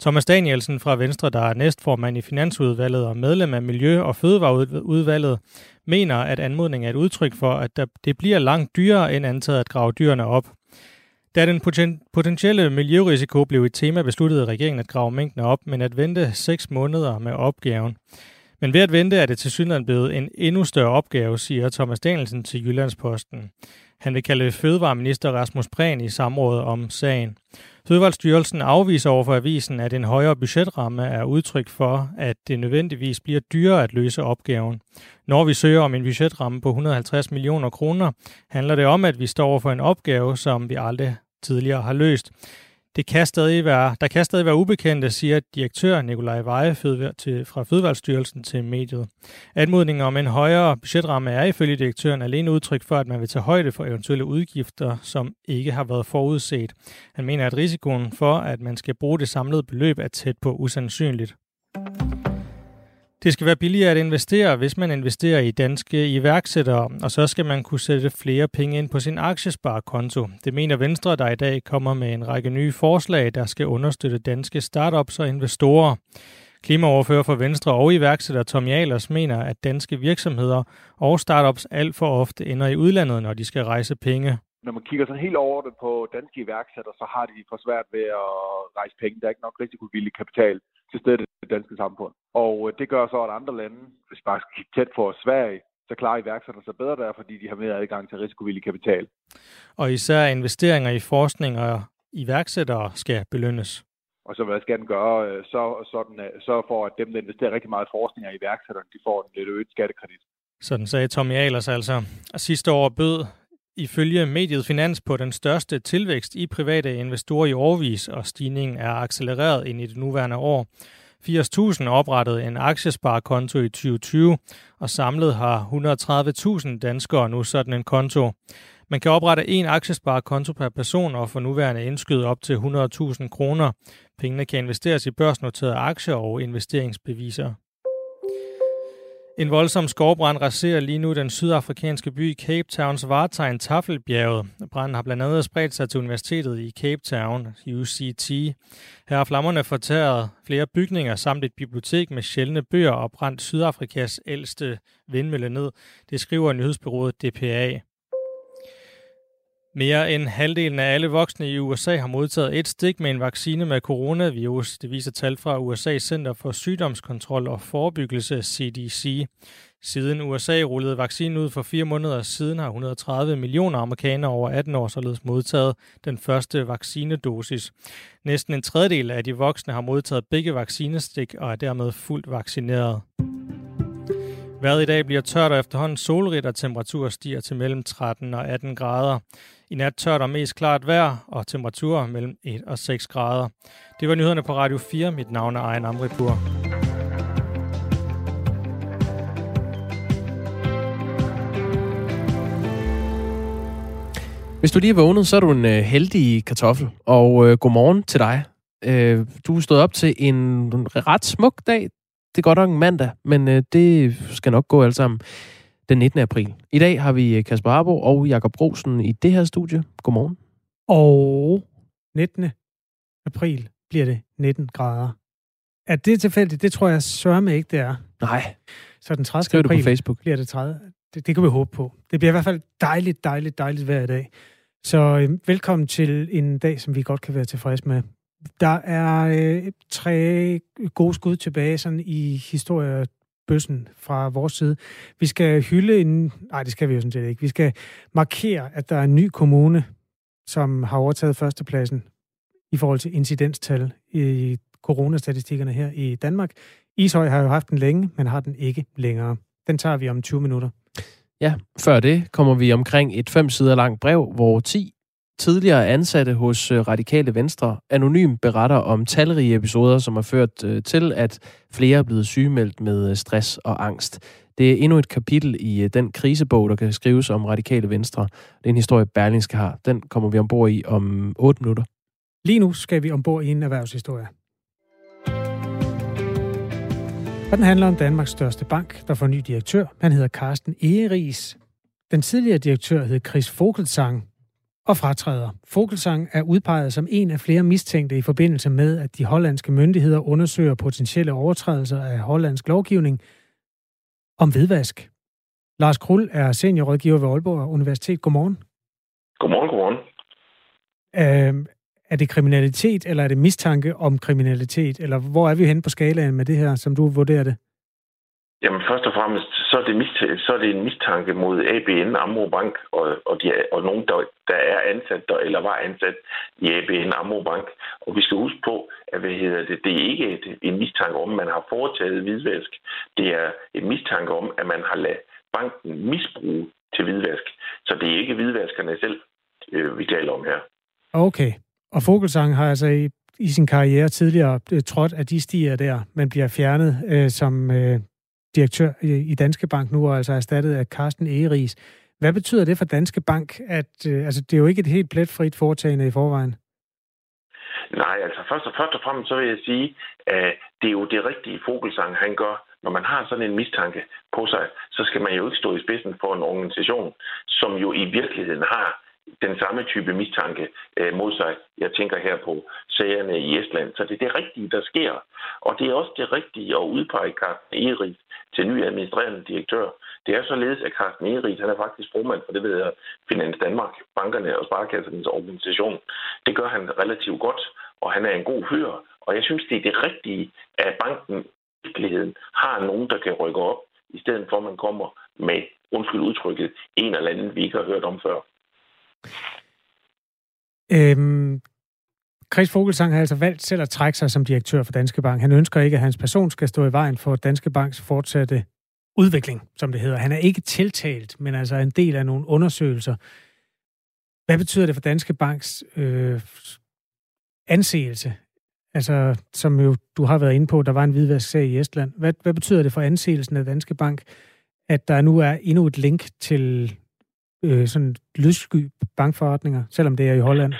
Thomas Danielsen fra Venstre, der er næstformand i Finansudvalget og medlem af Miljø- og Fødevareudvalget, mener, at anmodningen er et udtryk for, at det bliver langt dyrere end antaget at grave dyrene op. Da den potentielle miljørisiko blev et tema, besluttede regeringen at grave mængden op, men at vente seks måneder med opgaven. Men ved at vente er det til synligheden blevet en endnu større opgave, siger Thomas Danielsen til Jyllandsposten. Han vil kalde Fødevareminister Rasmus Prehn i samrådet om sagen. Fødevarestyrelsen afviser over for avisen, at en højere budgetramme er udtryk for, at det nødvendigvis bliver dyrere at løse opgaven. Når vi søger om en budgetramme på 150 millioner kroner, handler det om, at vi står over for en opgave, som vi aldrig tidligere har løst. Det kan stadig være, der kan stadig være ubekendte, siger direktør Nikolaj Veje til, fra Fødevarestyrelsen til mediet. Anmodningen om en højere budgetramme er ifølge direktøren alene udtryk for, at man vil tage højde for eventuelle udgifter, som ikke har været forudset. Han mener, at risikoen for, at man skal bruge det samlede beløb, er tæt på usandsynligt. Det skal være billigere at investere, hvis man investerer i danske iværksættere, og så skal man kunne sætte flere penge ind på sin aktiesparekonto. Det mener Venstre, der i dag kommer med en række nye forslag, der skal understøtte danske startups og investorer. Klimaoverfører for Venstre og iværksætter Tom Jalers mener, at danske virksomheder og startups alt for ofte ender i udlandet, når de skal rejse penge.
Når man kigger sådan helt over det på danske iværksættere, så har de for svært ved at rejse penge. Der er ikke nok risikovillig kapital til stedet i det danske samfund. Og øh, det gør så, at andre lande, hvis bare skal kigge tæt på Sverige, så klarer iværksætterne sig bedre der, fordi de har mere adgang til risikovillig kapital.
Og især investeringer i forskning og iværksættere skal belønnes.
Og så hvad skal den gøre, øh, så, sådan, så for at dem, der investerer rigtig meget i forskning og iværksætterne, de får en lidt øget skattekredit.
Sådan sagde Tommy Ahlers altså. Og sidste år bød ifølge mediet Finans på den største tilvækst i private investorer i årvis, og stigningen er accelereret ind i det nuværende år. 80.000 oprettede en aktiesparekonto i 2020, og samlet har 130.000 danskere nu sådan en konto. Man kan oprette en aktiesparekonto per person og få nuværende indskyde op til 100.000 kroner. Pengene kan investeres i børsnoterede aktier og investeringsbeviser. En voldsom skovbrand raserer lige nu den sydafrikanske by Cape Towns vartegn Tafelbjerget. Branden har blandt andet spredt sig til universitetet i Cape Town, UCT. Her har flammerne fortæret flere bygninger samt et bibliotek med sjældne bøger og brændt Sydafrikas ældste vindmølle ned. Det skriver nyhedsbyrået DPA. Mere end halvdelen af alle voksne i USA har modtaget et stik med en vaccine med coronavirus. Det viser tal fra USA's Center for Sygdomskontrol og Forebyggelse, CDC. Siden USA rullede vaccinen ud for fire måneder siden, har 130 millioner amerikanere over 18 år således modtaget den første vaccinedosis. Næsten en tredjedel af de voksne har modtaget begge vaccinestik og er dermed fuldt vaccineret. Vejret i dag bliver tørt og efterhånden solrigt, og temperaturer stiger til mellem 13 og 18 grader. I nat tørt og mest klart vejr, og temperaturer mellem 1 og 6 grader. Det var nyhederne på Radio 4. Mit navn er Ejen Amripur.
Hvis du lige er vågnet, så er du en øh, heldig kartoffel, og øh, godmorgen til dig. Øh, du er stået op til en, en ret smuk dag. Det er godt nok en mandag, men øh, det skal nok gå alt sammen den 19. april. I dag har vi øh, Kasper Arbo og Jakob Brosen i det her studie. Godmorgen.
Og 19. april bliver det 19 grader. Er det tilfældigt? Det tror jeg sørme ikke, det er.
Nej.
Så den 30.
april på Facebook.
bliver det 30. Det, det kan vi håbe på. Det bliver i hvert fald dejligt, dejligt, dejligt hver dag. Så øh, velkommen til en dag, som vi godt kan være tilfredse med. Der er øh, tre gode skud tilbage sådan i historie bøssen fra vores side. Vi skal hylde en... Nej, det skal vi jo sådan set ikke. Vi skal markere, at der er en ny kommune, som har overtaget førstepladsen i forhold til incidenstal i coronastatistikkerne her i Danmark. Ishøj har jo haft den længe, men har den ikke længere. Den tager vi om 20 minutter.
Ja, før det kommer vi omkring et fem sider langt brev, hvor 10 tidligere ansatte hos øh, Radikale Venstre anonym beretter om talrige episoder, som har ført øh, til, at flere er blevet sygemeldt med øh, stress og angst. Det er endnu et kapitel i den krisebog, der kan skrives om Radikale Venstre. Det er en historie, Berlingske har. Den kommer vi ombord i om 8 minutter.
Lige nu skal vi ombord i en erhvervshistorie. Og den handler om Danmarks største bank, der får ny direktør. Han hedder Carsten Egeris. Den tidligere direktør hed Chris Fogelsang og fratræder. Fogelsang er udpeget som en af flere mistænkte i forbindelse med, at de hollandske myndigheder undersøger potentielle overtrædelser af hollandsk lovgivning om hvidvask. Lars Krull er seniorrådgiver ved Aalborg Universitet. Godmorgen.
Godmorgen, godmorgen.
Øh, er det kriminalitet, eller er det mistanke om kriminalitet? Eller hvor er vi henne på skalaen med det her, som du vurderer det?
Jamen først og fremmest, så er det, mist- så er det en mistanke mod ABN Amro Bank og, og, de, og nogen, der, der er ansat der, eller var ansat i ABN Amro Bank. Og vi skal huske på, at hvad hedder det, det er ikke et, en mistanke om, at man har foretaget hvidvask. Det er en mistanke om, at man har ladet banken misbruge til hvidvask. Så det er ikke hvidvaskerne selv, øh, vi taler om her.
Okay. Og Fogelsang har altså i, i sin karriere tidligere øh, trådt at de stiger der, men bliver fjernet øh, som øh, direktør i, Danske Bank nu, og altså erstattet af Carsten Egeris. Hvad betyder det for Danske Bank, at øh, altså, det er jo ikke et helt pletfrit foretagende i forvejen?
Nej, altså først og, først og fremmest så vil jeg sige, at det er jo det rigtige Fogelsang, han gør. Når man har sådan en mistanke på sig, så skal man jo ikke stå i spidsen for en organisation, som jo i virkeligheden har den samme type mistanke øh, mod sig. Jeg tænker her på sagerne i Estland. Så det er det rigtige, der sker. Og det er også det rigtige at udpege Carsten Erik til ny administrerende direktør. Det er således, at Carsten Erik, han er faktisk formand for det, der hedder Finans Danmark, bankerne og sparekassernes organisation. Det gør han relativt godt, og han er en god fyr. Og jeg synes, det er det rigtige, at banken i virkeligheden har nogen, der kan rykke op, i stedet for at man kommer med, undskyld udtrykket, en eller anden, vi ikke har hørt om før.
Øhm, Chris Fogelsang har altså valgt selv at trække sig som direktør for Danske Bank. Han ønsker ikke, at hans person skal stå i vejen for Danske Banks fortsatte udvikling, som det hedder. Han er ikke tiltalt, men altså en del af nogle undersøgelser. Hvad betyder det for Danske Banks øh, anseelse? Altså, som jo du har været inde på, der var en hvidvasksag i Estland. Hvad, hvad betyder det for anseelsen af Danske Bank, at der nu er endnu et link til øh, sådan lyssky bankforretninger, selvom det er i Holland?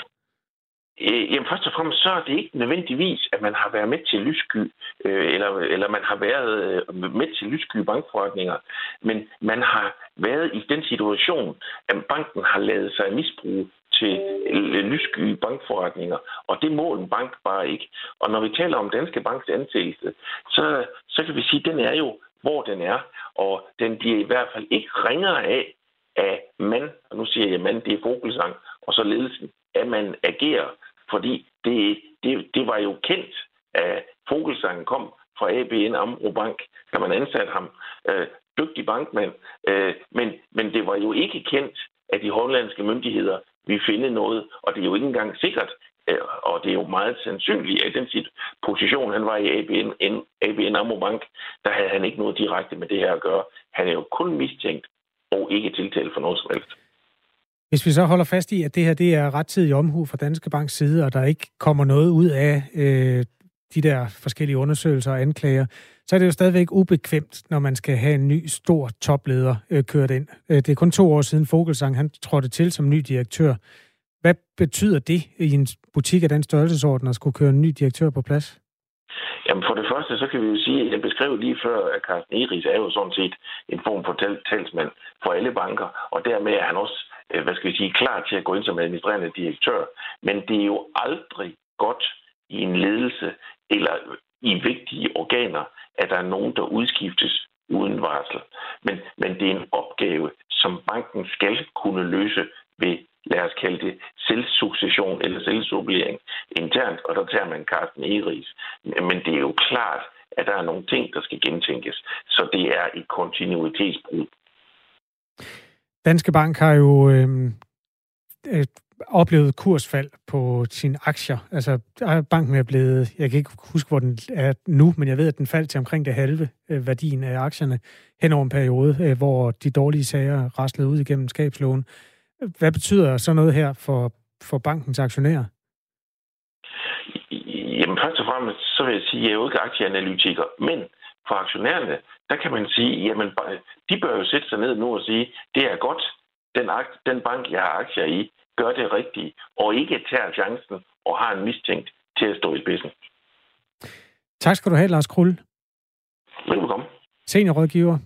Øh, jamen først og fremmest så er det ikke nødvendigvis, at man har været med til lyssky, øh, eller, eller man har været øh, med til lyssky bankforretninger, men man har været i den situation, at banken har lavet sig misbruge til øh, lyssky bankforretninger, og det må en bank bare ikke. Og når vi taler om Danske Banks ansættelse, så, så kan vi sige, at den er jo, hvor den er, og den bliver i hvert fald ikke ringere af, af man, og nu siger jeg man, det er Fogelsang, og så ledelsen, at man agerer, fordi det, det, det var jo kendt, at Fogelsang kom fra ABN Amro Bank, da man ansatte ham. Øh, dygtig bankmand, øh, men, men det var jo ikke kendt, at de hollandske myndigheder ville finde noget, og det er jo ikke engang sikkert, øh, og det er jo meget sandsynligt, at den sit position, han var i ABN, ABN Amro Bank, der havde han ikke noget direkte med det her at gøre. Han er jo kun mistænkt og ikke tiltalt for noget som helst.
Hvis vi så holder fast i, at det her det er rettidig omhu fra Danske Banks side, og der ikke kommer noget ud af øh, de der forskellige undersøgelser og anklager, så er det jo stadigvæk ubekvemt, når man skal have en ny, stor topleder øh, kørt ind. Øh, det er kun to år siden Fogelsang, han trådte til som ny direktør. Hvad betyder det i en butik af den størrelsesorden at skulle køre en ny direktør på plads?
Jamen for det første, så kan vi jo sige, at jeg beskrev lige før, at Carsten Eris er jo sådan set en form for talsmand for alle banker, og dermed er han også, øh, hvad skal vi sige, klar til at gå ind som administrerende direktør. Men det er jo aldrig godt i en ledelse eller i vigtige organer, at der er nogen, der udskiftes uden varsel. Men, men det er en opgave, som banken skal kunne løse ved lad os kalde det, selvsuccession eller selvsublering internt, og der tager man Carsten Egeris. Men det er jo klart, at der er nogle ting, der skal gentænkes. Så det er et kontinuitetsbrud.
Danske Bank har jo øh, øh, oplevet kursfald på sine aktier. Altså, banken er blevet, jeg kan ikke huske, hvor den er nu, men jeg ved, at den faldt til omkring det halve øh, værdien af aktierne hen over en periode, øh, hvor de dårlige sager raslede ud igennem skabslån. Hvad betyder så noget her for, for bankens aktionærer?
Jamen først og fremmest, så vil jeg sige, at jeg er jo ikke aktieanalytiker, men for aktionærerne, der kan man sige, jamen de bør jo sætte sig ned nu og sige, det er godt, den, den bank, jeg har aktier i, gør det rigtige, og ikke tager chancen og har en mistænkt til at stå i spidsen.
Tak skal du have, Lars Krull.
Velkommen.
Seniorrådgiver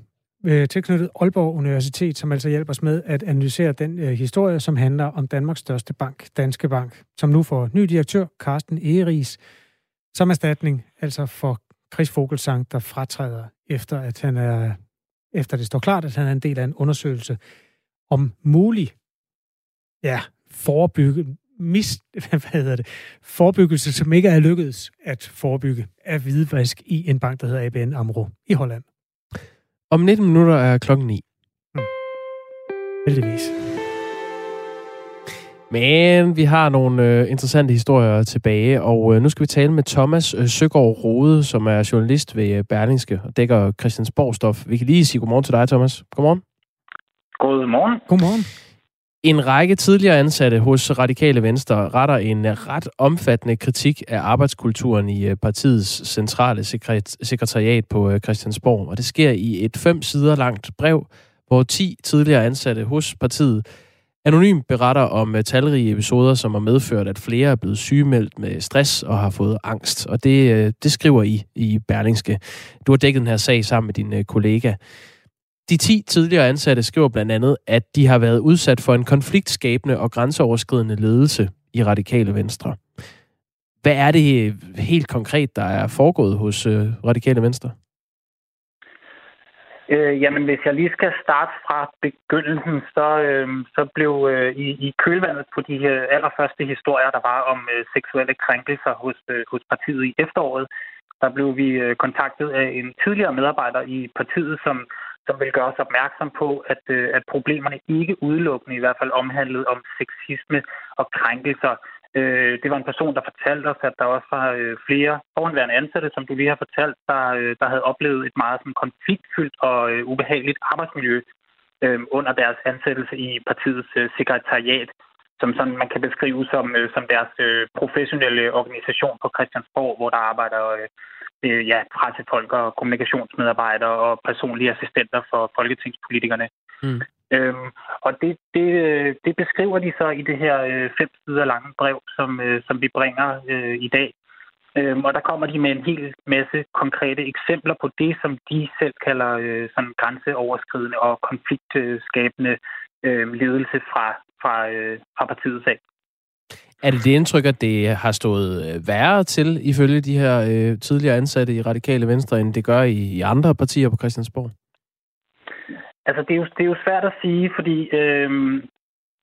øh, tilknyttet Aalborg Universitet, som altså hjælper os med at analysere den øh, historie, som handler om Danmarks største bank, Danske Bank, som nu får ny direktør, Carsten Egeris, som erstatning altså for Chris Fogelsang, der fratræder efter, at han er, efter det står klart, at han er en del af en undersøgelse om mulig ja, forebygge, mis, hvad hedder det, forebyggelse, som ikke er lykkedes at forebygge af hvidvask i en bank, der hedder ABN AMRO i Holland.
Om 19 minutter er klokken 9. Hmm.
Heldigvis.
Men vi har nogle øh, interessante historier tilbage, og øh, nu skal vi tale med Thomas øh, Søgaard Rode, som er journalist ved øh, Berlingske og dækker Christiansborg-stof. Vi kan lige sige godmorgen til dig, Thomas. Godmorgen.
Godmorgen.
Godmorgen.
En række tidligere ansatte hos Radikale Venstre retter en øh, ret omfattende kritik af arbejdskulturen i øh, partiets centrale sekretariat på øh, Christiansborg. Og det sker i et fem sider langt brev, hvor 10 tidligere ansatte hos partiet anonymt beretter om talrige episoder, som har medført, at flere er blevet sygemeldt med stress og har fået angst. Og det, det skriver I i Berlingske. Du har dækket den her sag sammen med din kollega. De 10 tidligere ansatte skriver blandt andet, at de har været udsat for en konfliktskabende og grænseoverskridende ledelse i Radikale Venstre. Hvad er det øh, helt konkret, der er foregået hos øh, Radikale Venstre?
Øh, jamen, hvis jeg lige skal starte fra begyndelsen, så, øh, så blev øh, i, i kølvandet på de øh, allerførste historier, der var om øh, seksuelle krænkelser hos, øh, hos partiet i efteråret, der blev vi øh, kontaktet af en tidligere medarbejder i partiet, som som vil gøre os opmærksom på, at, øh, at problemerne ikke udelukkende i hvert fald omhandlede om sexisme og krænkelser. Øh, det var en person, der fortalte os, at der også var øh, flere foranværende ansatte, som du lige har fortalt, der, øh, der havde oplevet et meget sådan, konfliktfyldt og øh, ubehageligt arbejdsmiljø øh, under deres ansættelse i partiets øh, sekretariat som sådan man kan beskrive som, øh, som deres øh, professionelle organisation på Christiansborg, hvor der arbejder øh, øh, ja, pressefolk og kommunikationsmedarbejdere og personlige assistenter for folketingspolitikerne. Mm. Øhm, og det, det, det beskriver de så i det her øh, fem sider lange brev, som, øh, som vi bringer øh, i dag. Øhm, og der kommer de med en hel masse konkrete eksempler på det, som de selv kalder øh, sådan grænseoverskridende og konfliktskabende øh, ledelse fra, fra, øh, fra partiets sag.
Er det det indtryk, at det har stået øh, værre til, ifølge de her øh, tidligere ansatte i Radikale Venstre, end det gør i, i andre partier på Christiansborg?
Altså, det er jo, det er jo svært at sige, fordi øh,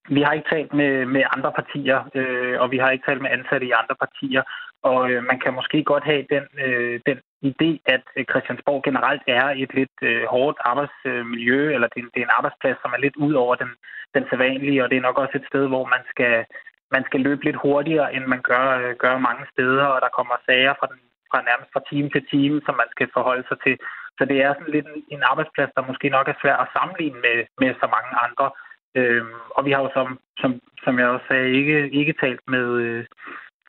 vi har ikke talt med, med andre partier, øh, og vi har ikke talt med ansatte i andre partier, og øh, man kan måske godt have den, øh, den idé, at øh, Christiansborg generelt er et lidt øh, hårdt arbejdsmiljø, eller det, det er en arbejdsplads, som er lidt ud over den, den sædvanlige, og det er nok også et sted, hvor man skal man skal løbe lidt hurtigere, end man gør, øh, gør mange steder, og der kommer sager fra, den, fra nærmest fra time til time, som man skal forholde sig til. Så det er sådan lidt en, en arbejdsplads, der måske nok er svær at sammenligne med, med så mange andre. Øhm, og vi har jo, som, som, som jeg også sagde, ikke, ikke talt med, øh,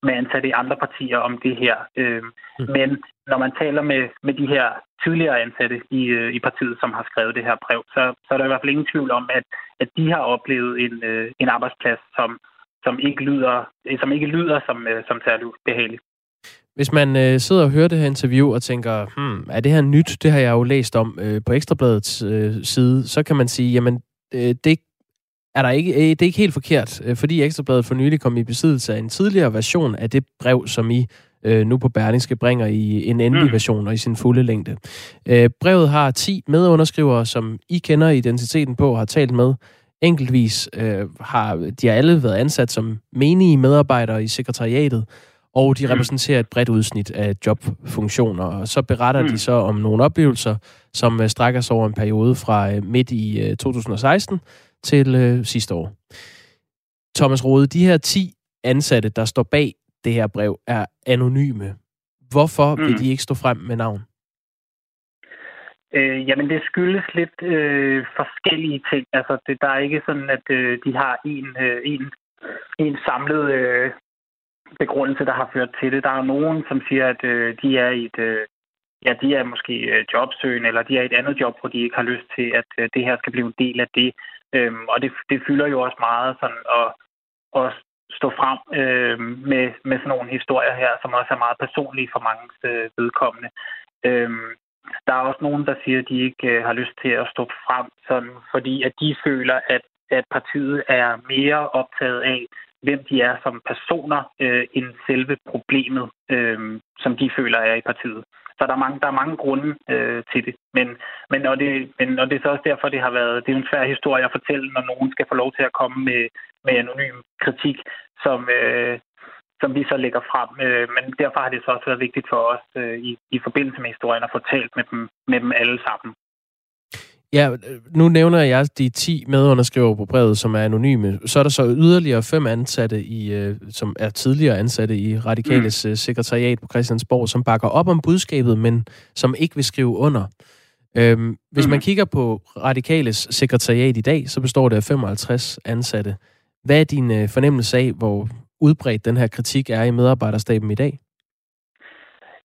med ansatte i andre partier om det her. Øhm, mm. Men når man taler med, med de her tidligere ansatte i, øh, i partiet, som har skrevet det her brev, så, så er der i hvert fald ingen tvivl om, at, at de har oplevet en, øh, en arbejdsplads, som, som ikke lyder, som ikke lyder som, øh, som særlig behageligt.
Hvis man øh, sidder og hører det her interview og tænker, hmm, er det her nyt? Det har jeg jo læst om øh, på Ekstrabladets øh, side. Så kan man sige, jamen, øh, det er der ikke, øh, det er ikke helt forkert, øh, fordi Ekstrabladet for nylig kom i besiddelse af en tidligere version af det brev, som I øh, nu på Berlingske bringer i en endelig mm. version og i sin fulde længde. Øh, brevet har 10 medunderskrivere, som I kender identiteten på og har talt med. Enkeltvis øh, har de alle været ansat som menige medarbejdere i sekretariatet, og de repræsenterer et bredt udsnit af jobfunktioner. Og så beretter mm. de så om nogle oplevelser, som øh, strækker sig over en periode fra øh, midt i 2016 til øh, sidste år. Thomas Rode, de her 10 ansatte, der står bag det her brev, er anonyme. Hvorfor mm. vil de ikke stå frem med navn?
Øh, jamen, det skyldes lidt øh, forskellige ting. Altså, det, der er ikke sådan, at øh, de har en, øh, en, en samlet øh, begrundelse, der har ført til det. Der er nogen, som siger, at øh, de er i et... Øh, ja, de er måske øh, jobsøgende, eller de er i et andet job, hvor de ikke har lyst til, at øh, det her skal blive en del af det. Øhm, og det, det fylder jo også meget sådan at, at stå frem øh, med, med sådan nogle historier her, som også er meget personlige for mange øh, vedkommende. Øhm, der er også nogen, der siger, at de ikke øh, har lyst til at stå frem, sådan, fordi at de føler, at, at partiet er mere optaget af, hvem de er som personer, øh, end selve problemet, øh, som de føler er i partiet. Så der er mange, der er mange grunde øh, til det. Men, men, og det, men og det er så også derfor, det har været det er en svær historie at fortælle, når nogen skal få lov til at komme med, med anonym kritik, som, øh, som vi så lægger frem. Øh, men derfor har det så også været vigtigt for os øh, i, i forbindelse med historien at få talt med dem, med dem alle sammen.
Ja, nu nævner jeg de 10 medunderskriver på brevet, som er anonyme. Så er der så yderligere fem ansatte, i, øh, som er tidligere ansatte i Radikales mm. sekretariat på Christiansborg, som bakker op om budskabet, men som ikke vil skrive under. Øhm, hvis mm. man kigger på Radikales sekretariat i dag, så består det af 55 ansatte. Hvad er din øh, fornemmelse af, hvor udbredt den her kritik er i medarbejderstaben i dag?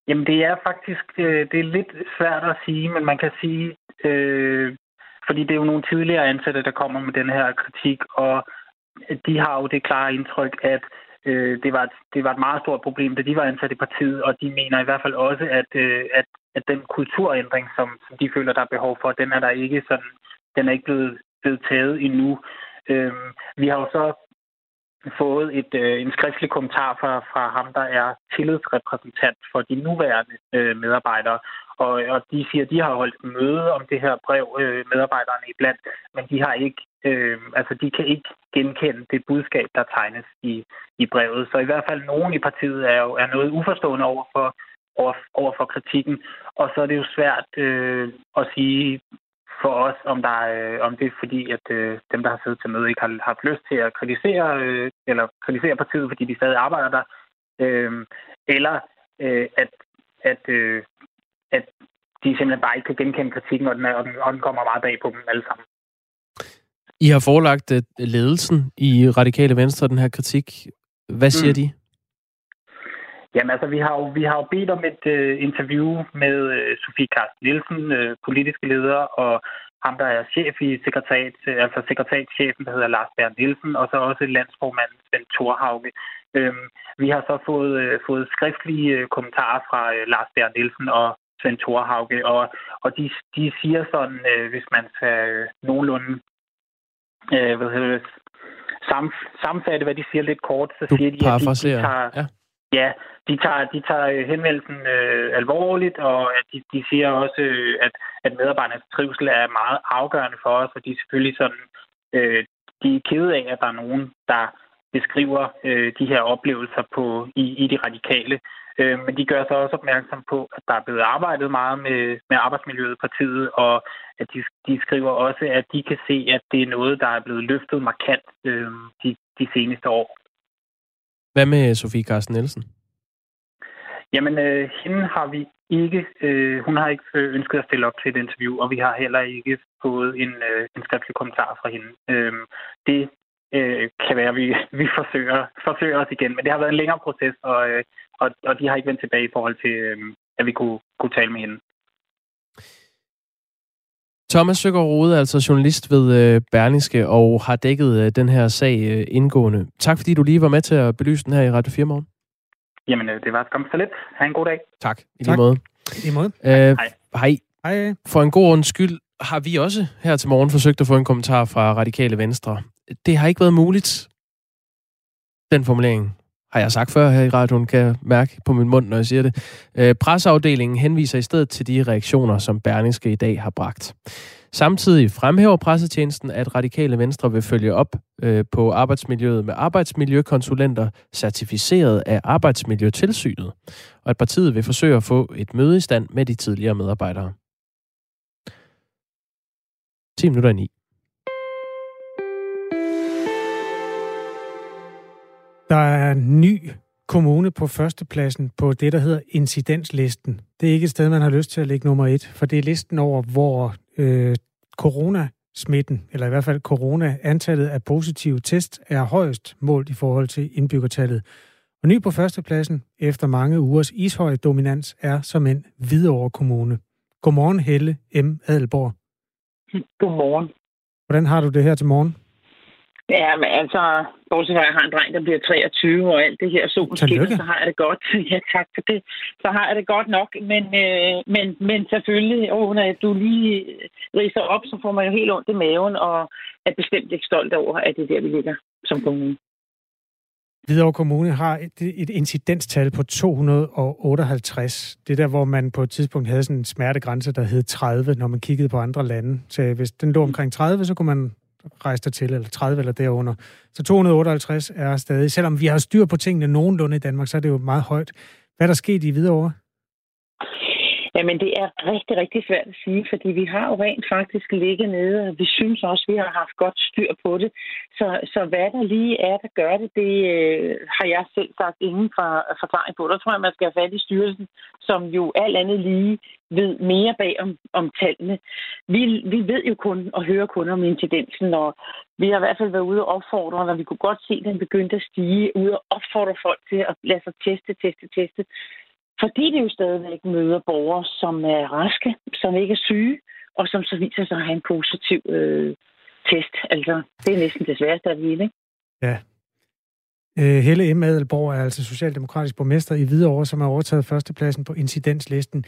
Jamen det er faktisk øh, det er lidt svært at sige, men man kan sige, øh, fordi det er jo nogle tidligere ansatte, der kommer med den her kritik, og de har jo det klare indtryk, at øh, det, var et, det var et meget stort problem, da de var ansat i partiet, og de mener i hvert fald også, at, øh, at, at den kulturændring, som, som de føler, der er behov for, den er der ikke sådan, den er ikke blevet, blevet taget endnu. Øh, vi har jo så fået et, øh, en skriftlig kommentar fra, fra ham, der er tillidsrepræsentant for de nuværende øh, medarbejdere. Og, og de siger, at de har holdt møde om det her brev, øh, medarbejderne iblandt, men de har ikke, øh, altså de kan ikke genkende det budskab, der tegnes i, i brevet. Så i hvert fald nogen i partiet er jo er noget uforstående over for, over, over for kritikken. Og så er det jo svært øh, at sige, for os, om, der er, øh, om det er fordi, at øh, dem, der har siddet til møde, ikke har haft lyst til at kritisere, øh, eller kritisere partiet, fordi de stadig arbejder der, øh, eller øh, at, at, øh, at de simpelthen bare ikke kan genkende kritikken, og den, er, og den, og den kommer meget bag på dem alle sammen.
I har forelagt øh, ledelsen i Radikale Venstre den her kritik. Hvad siger mm. de?
Jamen altså, vi har jo, vi har jo bedt om et uh, interview med uh, Sofie Karsten Nielsen, uh, politiske leder, og ham, der er chef i sekretariat, altså sekretariatschefen, der hedder Lars Bernd Nielsen, og så også landsformanden Svend Thorhauge. Øhm, vi har så fået, uh, fået skriftlige uh, kommentarer fra uh, Lars Bernd Nielsen og Svend Thorhauge, og, og de, de siger sådan, uh, hvis man skal uh, nogenlunde uh, hvad hedder det, sam, sammenfatte, hvad de siger lidt kort, så
du
siger de,
at de, de tager... Ja.
Ja, de tager, de tager øh, henvendelsen øh, alvorligt, og de, de siger også, øh, at, at medarbejdernes trivsel er meget afgørende for os, og de er selvfølgelig sådan, øh, de er kede af, at der er nogen, der beskriver øh, de her oplevelser på i, i de radikale. Øh, men de gør sig også opmærksom på, at der er blevet arbejdet meget med, med arbejdsmiljøet i partiet, og at de, de skriver også, at de kan se, at det er noget, der er blevet løftet markant øh, de, de seneste år.
Hvad med Sofie Carsten Nielsen?
Jamen, øh, hende har vi ikke, øh, hun har ikke øh, ønsket at stille op til et interview, og vi har heller ikke fået en, øh, en skriftlig kommentar fra hende. Øh, det øh, kan være, at vi, vi forsøger, forsøger os igen, men det har været en længere proces, og, øh, og, og de har ikke vendt tilbage i forhold til, øh, at vi kunne, kunne tale med hende.
Thomas Søgaard Rode er altså journalist ved øh, Berlingske og har dækket øh, den her sag øh, indgående. Tak fordi du lige var med til at belyse den her i Radio 4 morgen.
Jamen, det var skam så lidt. Ha' en god dag.
Tak. I lige måde.
I lige måde.
Øh, hej.
Hej. Hej.
For en god ordens skyld har vi også her til morgen forsøgt at få en kommentar fra Radikale Venstre. Det har ikke været muligt. Den formulering har jeg sagt før her i radioen, kan jeg mærke på min mund, når jeg siger det. Øh, presseafdelingen henviser i stedet til de reaktioner, som Berlingske i dag har bragt. Samtidig fremhæver pressetjenesten, at radikale venstre vil følge op øh, på arbejdsmiljøet med arbejdsmiljøkonsulenter certificeret af Arbejdsmiljøtilsynet, og at partiet vil forsøge at få et møde i stand med de tidligere medarbejdere. 10 minutter i 9.
Der er en ny kommune på førstepladsen på det, der hedder incidenslisten. Det er ikke et sted, man har lyst til at lægge nummer et, for det er listen over, hvor øh, coronasmitten, eller i hvert fald corona-antallet af positive test, er højst målt i forhold til indbyggertallet. Og ny på førstepladsen, efter mange ugers ishøj dominans, er som en Hvidovre Kommune. Godmorgen, Helle M. Adelborg.
Godmorgen.
Hvordan har du det her til morgen?
Ja, men altså, bortset fra, at jeg har en dreng, der bliver 23, og alt det her solen skinner, så har jeg det godt. Ja, tak for det. Så har jeg det godt nok, men, øh, men, men selvfølgelig, åh, når du lige riser op, så får man jo helt ondt i maven, og er bestemt ikke stolt over, at det er der, vi ligger som kommune.
Hvidovre Kommune har et, et incidenstal på 258. Det der, hvor man på et tidspunkt havde sådan en smertegrænse, der hed 30, når man kiggede på andre lande. Så hvis den lå omkring 30, så kunne man rejse til, eller 30 eller derunder. Så 258 er stadig, selvom vi har styr på tingene nogenlunde i Danmark, så er det jo meget højt. Hvad er der sket i Hvidovre?
Jamen, det er rigtig, rigtig svært at sige, fordi vi har jo rent faktisk ligget nede, og vi synes også, vi har haft godt styr på det. Så, så hvad der lige er, der gør det, det øh, har jeg selv sagt ingen fra forklaring på. Der tror jeg, man skal have fat i styrelsen, som jo alt andet lige ved mere bag om, om tallene. Vi, vi ved jo kun og hører kun om incidensen, og vi har i hvert fald været ude og opfordre, når vi kunne godt se, at den begyndte at stige, ude og opfordre folk til at lade sig teste, teste, teste. Fordi det jo stadigvæk møder borgere, som er raske, som ikke er syge, og som så viser sig at have en positiv øh, test. Altså, det er næsten det sværeste at vide, ikke?
Ja. Øh, Helle M. Adelborg er altså socialdemokratisk borgmester i Hvidovre, som har overtaget førstepladsen på incidenslisten.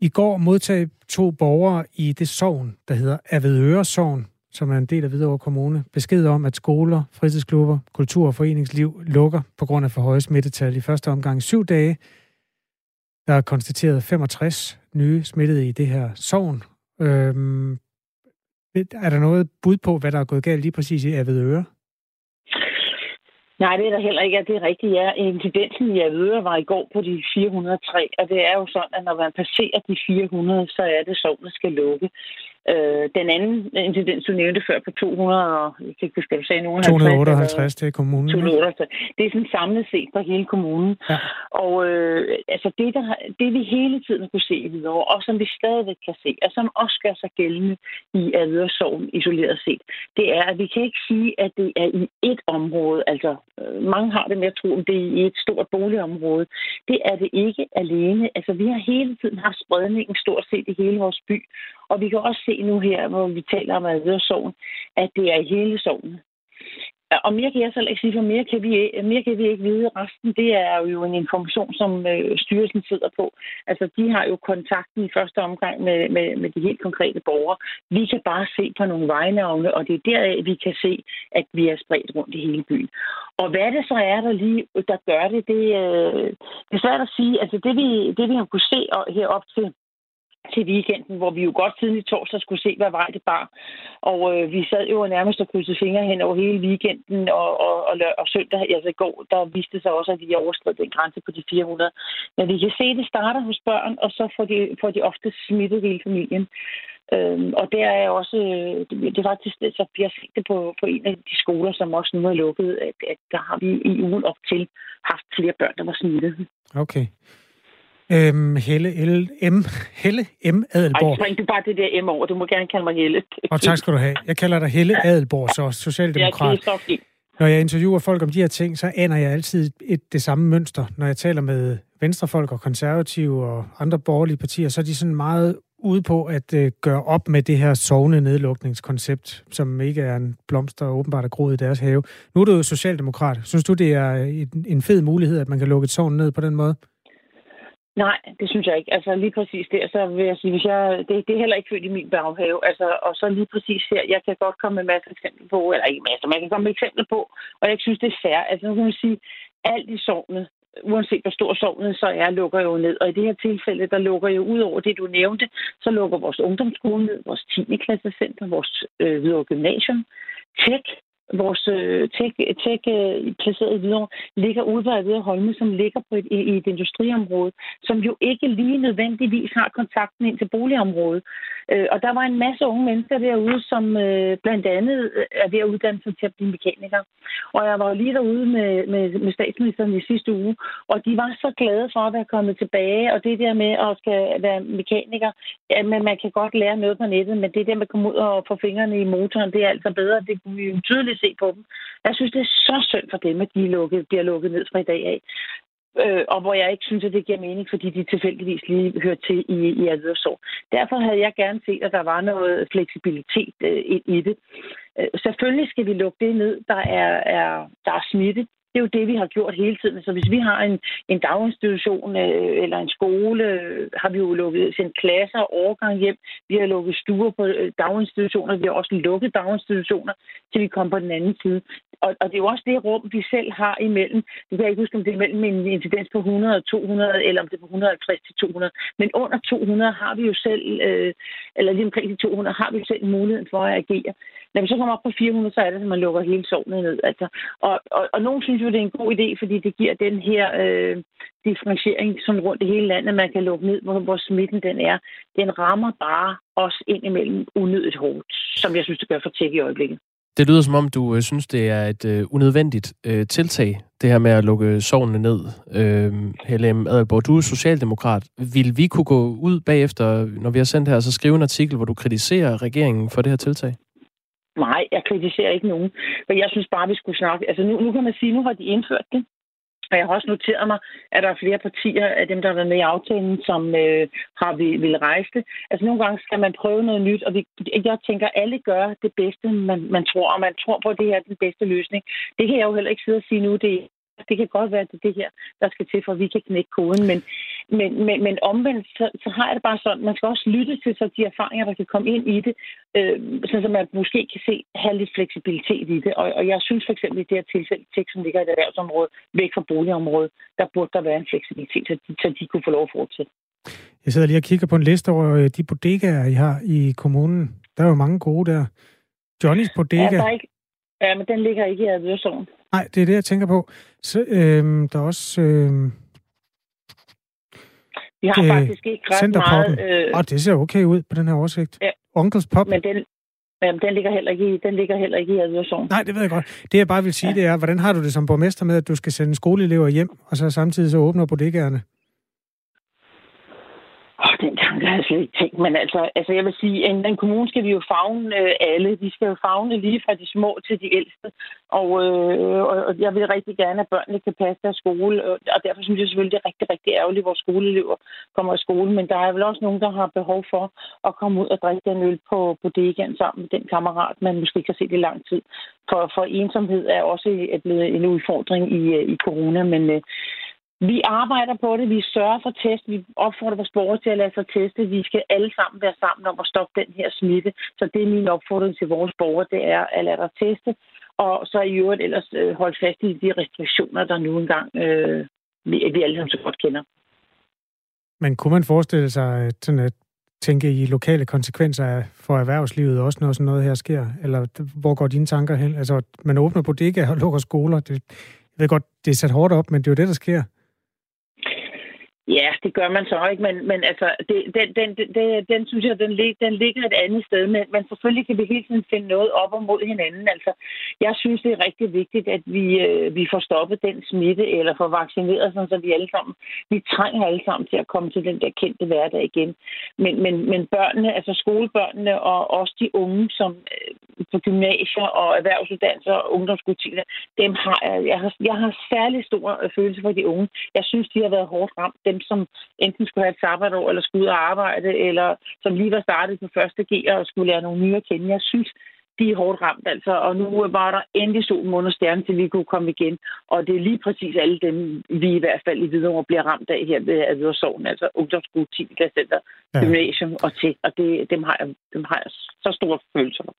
I går modtog to borgere i det sovn, der hedder Avedøre Sogn, som er en del af Hvidovre Kommune, besked om, at skoler, fritidsklubber, kultur- og foreningsliv lukker på grund af for høje smittetal i første omgang syv dage, der er konstateret 65 nye smittede i det her sovn. Øhm, er der noget bud på, hvad der er gået galt lige præcis i Avedøre?
Nej, det er der heller ikke. Det er rigtigt, ja. Incidensen i Avedøre var i går på de 403, og det er jo sådan, at når man passerer de 400, så er det sovnet skal lukke. Øh, den anden incidens, du nævnte før på 200, og jeg kan ikke huske, du sagde nogen
258, det er kommunen.
258. Det er sådan samlet set på hele kommunen. Ja. Og øh, altså det, der, det, vi hele tiden kunne se videre, og som vi stadigvæk kan se, og som også gør sig gældende i Avedørsovn isoleret set, det er, at vi kan ikke sige, at det er i et område, altså øh, mange har det med at tro, at det er i et stort boligområde. Det er det ikke alene. Altså vi har hele tiden haft spredningen stort set i hele vores by, og vi kan også se nu her, hvor vi taler om Avedørsovn, at det er hele soven. Og mere kan jeg så ikke sige, for mere kan, vi, mere kan vi ikke vide. Resten, det er jo en information, som øh, styrelsen sidder på. Altså, de har jo kontakten i første omgang med, med, med de helt konkrete borgere. Vi kan bare se på nogle vejnavne, og det er deraf, vi kan se, at vi er spredt rundt i hele byen. Og hvad det så er, der lige der gør det, det, øh, det er svært at sige. Altså, det vi, det vi har kunne se herop til til weekenden, hvor vi jo godt siden i torsdag skulle se, hvad vej det bar. Og øh, vi sad jo nærmest og krydsede fingre hen over hele weekenden, og, og, og, og søndag, altså i går, der viste sig også, at vi overskred den grænse på de 400. Men vi kan se, at det starter hos børn, og så får de, får de ofte smittet hele familien. Øhm, og der er også, øh, det er faktisk, så vi har set det på, på en af de skoler, som også nu er lukket, at, at der har vi i ugen op til haft flere børn, der var smittet.
Okay. Øhm, Helle L. M. Helle M. Adelborg.
Ej, du bare det der M over. Du må gerne kalde mig Helle.
Og tak skal du have. Jeg kalder dig Helle Adelborg, så socialdemokrat. Er Når jeg interviewer folk om de her ting, så aner jeg altid et, det samme mønster. Når jeg taler med venstrefolk og konservative og andre borgerlige partier, så er de sådan meget ude på at øh, gøre op med det her sovende nedlukningskoncept, som ikke er en blomst, der åbenbart er groet i deres have. Nu er du jo socialdemokrat. Synes du, det er en, en fed mulighed, at man kan lukke et sovn ned på den måde?
Nej, det synes jeg ikke. Altså lige præcis der, så vil jeg sige, hvis jeg, det, det er heller ikke født i min baghave. Altså, og så lige præcis her, jeg kan godt komme med masser af eksempler på, eller ikke masser, men jeg kan komme med eksempler på, og jeg synes, det er fair. Altså nu kan man sige, alt i sovnet uanset hvor stor sovnet så er, lukker jo ned. Og i det her tilfælde, der lukker jo ud over det, du nævnte, så lukker vores ungdomsskole ned, vores 10. klassecenter, vores øh, videre gymnasium, tech, vores øh, tech, tech øh, placeret i Hvidovre ligger ude ved Hvidovre Holme, som ligger på et, i et industriområde, som jo ikke lige nødvendigvis har kontakten ind til boligområdet. Øh, og der var en masse unge mennesker derude, som øh, blandt andet øh, er ved at uddanne sig til at blive mekanikere. Og jeg var lige derude med, med, med statsministeren i sidste uge, og de var så glade for at være kommet tilbage, og det der med at skal være mekaniker, ja, men man kan godt lære noget på nettet, men det der med at komme ud og få fingrene i motoren, det er altså bedre. Det kunne vi jo tydeligt se på dem. Jeg synes, det er så synd for dem, at de lukket, bliver lukket ned fra i dag af. Øh, og hvor jeg ikke synes, at det giver mening, fordi de tilfældigvis lige hører til i, i Adersår. Derfor havde jeg gerne set, at der var noget fleksibilitet øh, i det. Øh, selvfølgelig skal vi lukke det ned, der er, er, der er smitte. Det er jo det, vi har gjort hele tiden. Så hvis vi har en, en daginstitution øh, eller en skole, øh, har vi jo lukket sendt klasser og overgang hjem. Vi har lukket stuer på øh, daginstitutioner. Vi har også lukket daginstitutioner, til vi kommer på den anden side. Og, og det er jo også det rum, vi selv har imellem. Det kan jeg ikke huske, om det er mellem en incidens på 100 og 200, eller om det er på 150 til 200. Men under 200 har vi jo selv, øh, eller lige omkring de 200, har vi jo selv muligheden for at agere. Når vi så kommer op på 400, så er det, at man lukker hele sovnet ned. Altså. Og, og, og nogen synes jo, det er en god idé, fordi det giver den her øh, differentiering sådan rundt i hele landet, man kan lukke ned, hvor, hvor smitten den er. Den rammer bare os ind imellem unødigt hårdt, som jeg synes, det gør for tæk i øjeblikket.
Det lyder som om, du øh, synes, det er et øh, unødvendigt øh, tiltag, det her med at lukke sovnene ned. Øh, Helem Adelborg, du er socialdemokrat. Vil vi kunne gå ud bagefter, når vi har sendt her, så skrive en artikel, hvor du kritiserer regeringen for det her tiltag?
Nej, jeg kritiserer ikke nogen. Men jeg synes bare, vi skulle snakke... Altså nu, nu kan man sige, nu har de indført det. Og jeg har også noteret mig, at der er flere partier af dem, der har været med i aftalen, som øh, har vil, vil rejse det. Altså nogle gange skal man prøve noget nyt, og vi, jeg tænker, at alle gør det bedste, man, man tror, og man tror på, at det her er den bedste løsning. Det kan jeg jo heller ikke sidde og sige nu, det det kan godt være, at det er det her, der skal til, for vi kan knække koden. Men, men, men, men omvendt, så, så har jeg det bare sådan, man skal også lytte til så de erfaringer, der kan komme ind i det, øh, så man måske kan se, have lidt fleksibilitet i det. Og, og jeg synes for eksempel i det her tilfælde, tekst, som ligger i et erhvervsområde, væk fra boligområdet, der burde der være en fleksibilitet, så de, så de kunne få lov at fortsætte.
Jeg sidder lige og kigger på en liste over øh, de bodegaer, I har i kommunen. Der er jo mange gode der. Johnnys bodega. Ja,
der er ikke, ja men den ligger ikke i Advørsovn.
Nej, det er det, jeg tænker på. Så, øhm, der er også... Øhm,
vi har øh, faktisk ikke ret meget...
Øh, oh, det ser okay ud på den her oversigt. Ja. Onkels Pop.
Men den, Jamen, den ligger heller ikke i, den ligger heller ikke i Adversson.
Nej, det ved jeg godt. Det jeg bare vil sige, ja. det er, hvordan har du det som borgmester med, at du skal sende skoleelever hjem, og så samtidig så åbner bodegaerne?
Oh, den tanke har jeg slet ikke tænkt. Men altså, altså jeg vil sige, at en, en kommune skal vi jo fagne øh, alle. Vi skal jo fagne lige fra de små til de ældste. Og, øh, og jeg vil rigtig gerne, at børnene kan passe deres skole. Og derfor synes jeg selvfølgelig, det er rigtig, rigtig ærgerligt, at vores skoleelever kommer i skole. Men der er vel også nogen, der har behov for at komme ud og drikke en øl på bodegaen sammen med den kammerat, man måske ikke har set i lang tid. For, for ensomhed er også blevet en udfordring i, øh, i corona. Men, øh, vi arbejder på det. Vi sørger for test. Vi opfordrer vores borgere til at lade sig teste. Vi skal alle sammen være sammen om at stoppe den her smitte. Så det er min opfordring til vores borgere, det er at lade dig teste. Og så i øvrigt ellers øh, holde fast i de restriktioner, der nu engang øh, vi, vi alle sammen så godt kender.
Men kunne man forestille sig øh, sådan at tænke i lokale konsekvenser for erhvervslivet også, når sådan noget her sker? Eller hvor går dine tanker hen? Altså, man åbner bodegaer og lukker skoler. Det, jeg ved godt, det er sat hårdt op, men det er jo det, der sker.
Ja, det gør man så ikke, men, men altså, det, den, den, den, den synes jeg, den, lig, den ligger et andet sted, men, men selvfølgelig kan vi hele tiden finde noget op og mod hinanden. Altså, jeg synes, det er rigtig vigtigt, at vi, øh, vi får stoppet den smitte, eller får vaccineret, sådan, så vi alle sammen, vi trænger alle sammen til at komme til den der kendte hverdag igen. Men, men, men børnene, altså skolebørnene og også de unge, som øh, på gymnasier og erhvervsuddannelser og ungdomsskoler, dem har jeg, jeg har, jeg har særlig stor øh, følelse for de unge. Jeg synes, de har været hårdt ramt dem, som enten skulle have et sabbatår, eller skulle ud og arbejde, eller som lige var startet på første G og skulle lære nogle nye at kende. Jeg synes, de er hårdt ramt, altså. Og nu var der endelig solen under stjerne, til vi kunne komme igen. Og det er lige præcis alle dem, vi i hvert fald i Hvidovre bliver ramt af her ved Hvidovre altså ungdomsskole, 10. Center, ja. gymnasium og til. Og det, dem, har jeg, dem har jeg så store følelser for.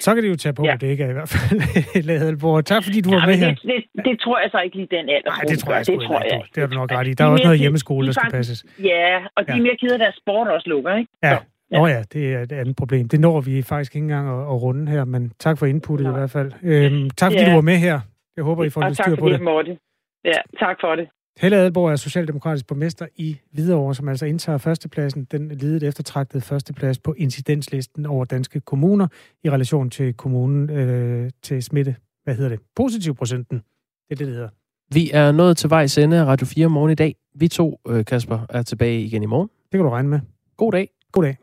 Så kan det jo tage på, ja. det ikke er i hvert fald Ladelborg. Tak fordi du ja, var med
det,
her.
Det, det, det, tror jeg så ikke lige den alder.
Nej, det tror jeg, det tror jeg. Det har du nok ret i. Der er også noget hjemmeskole, der skal passes.
Ja, og de er mere kede af, deres sport også lukker, ikke?
Ja. Ja. Nå ja, det er et andet problem. Det når vi faktisk ikke engang at, at runde her, men tak for inputtet i hvert fald. Øhm, tak fordi ja. du var med her. Jeg håber, I får lidt styr på det.
Og tak for det, Ja, tak for det.
Helle Adelborg er socialdemokratisk borgmester i Hvidovre, som altså indtager førstepladsen, den lidet eftertragtede førsteplads på incidenslisten over danske kommuner i relation til kommunen øh, til smitte. Hvad hedder det? Positiv procenten. Det er det, det hedder.
Vi er nået til vejs ende af Radio 4 morgen i dag. Vi to, øh, Kasper, er tilbage igen i morgen.
Det kan du regne med.
God dag.
God dag.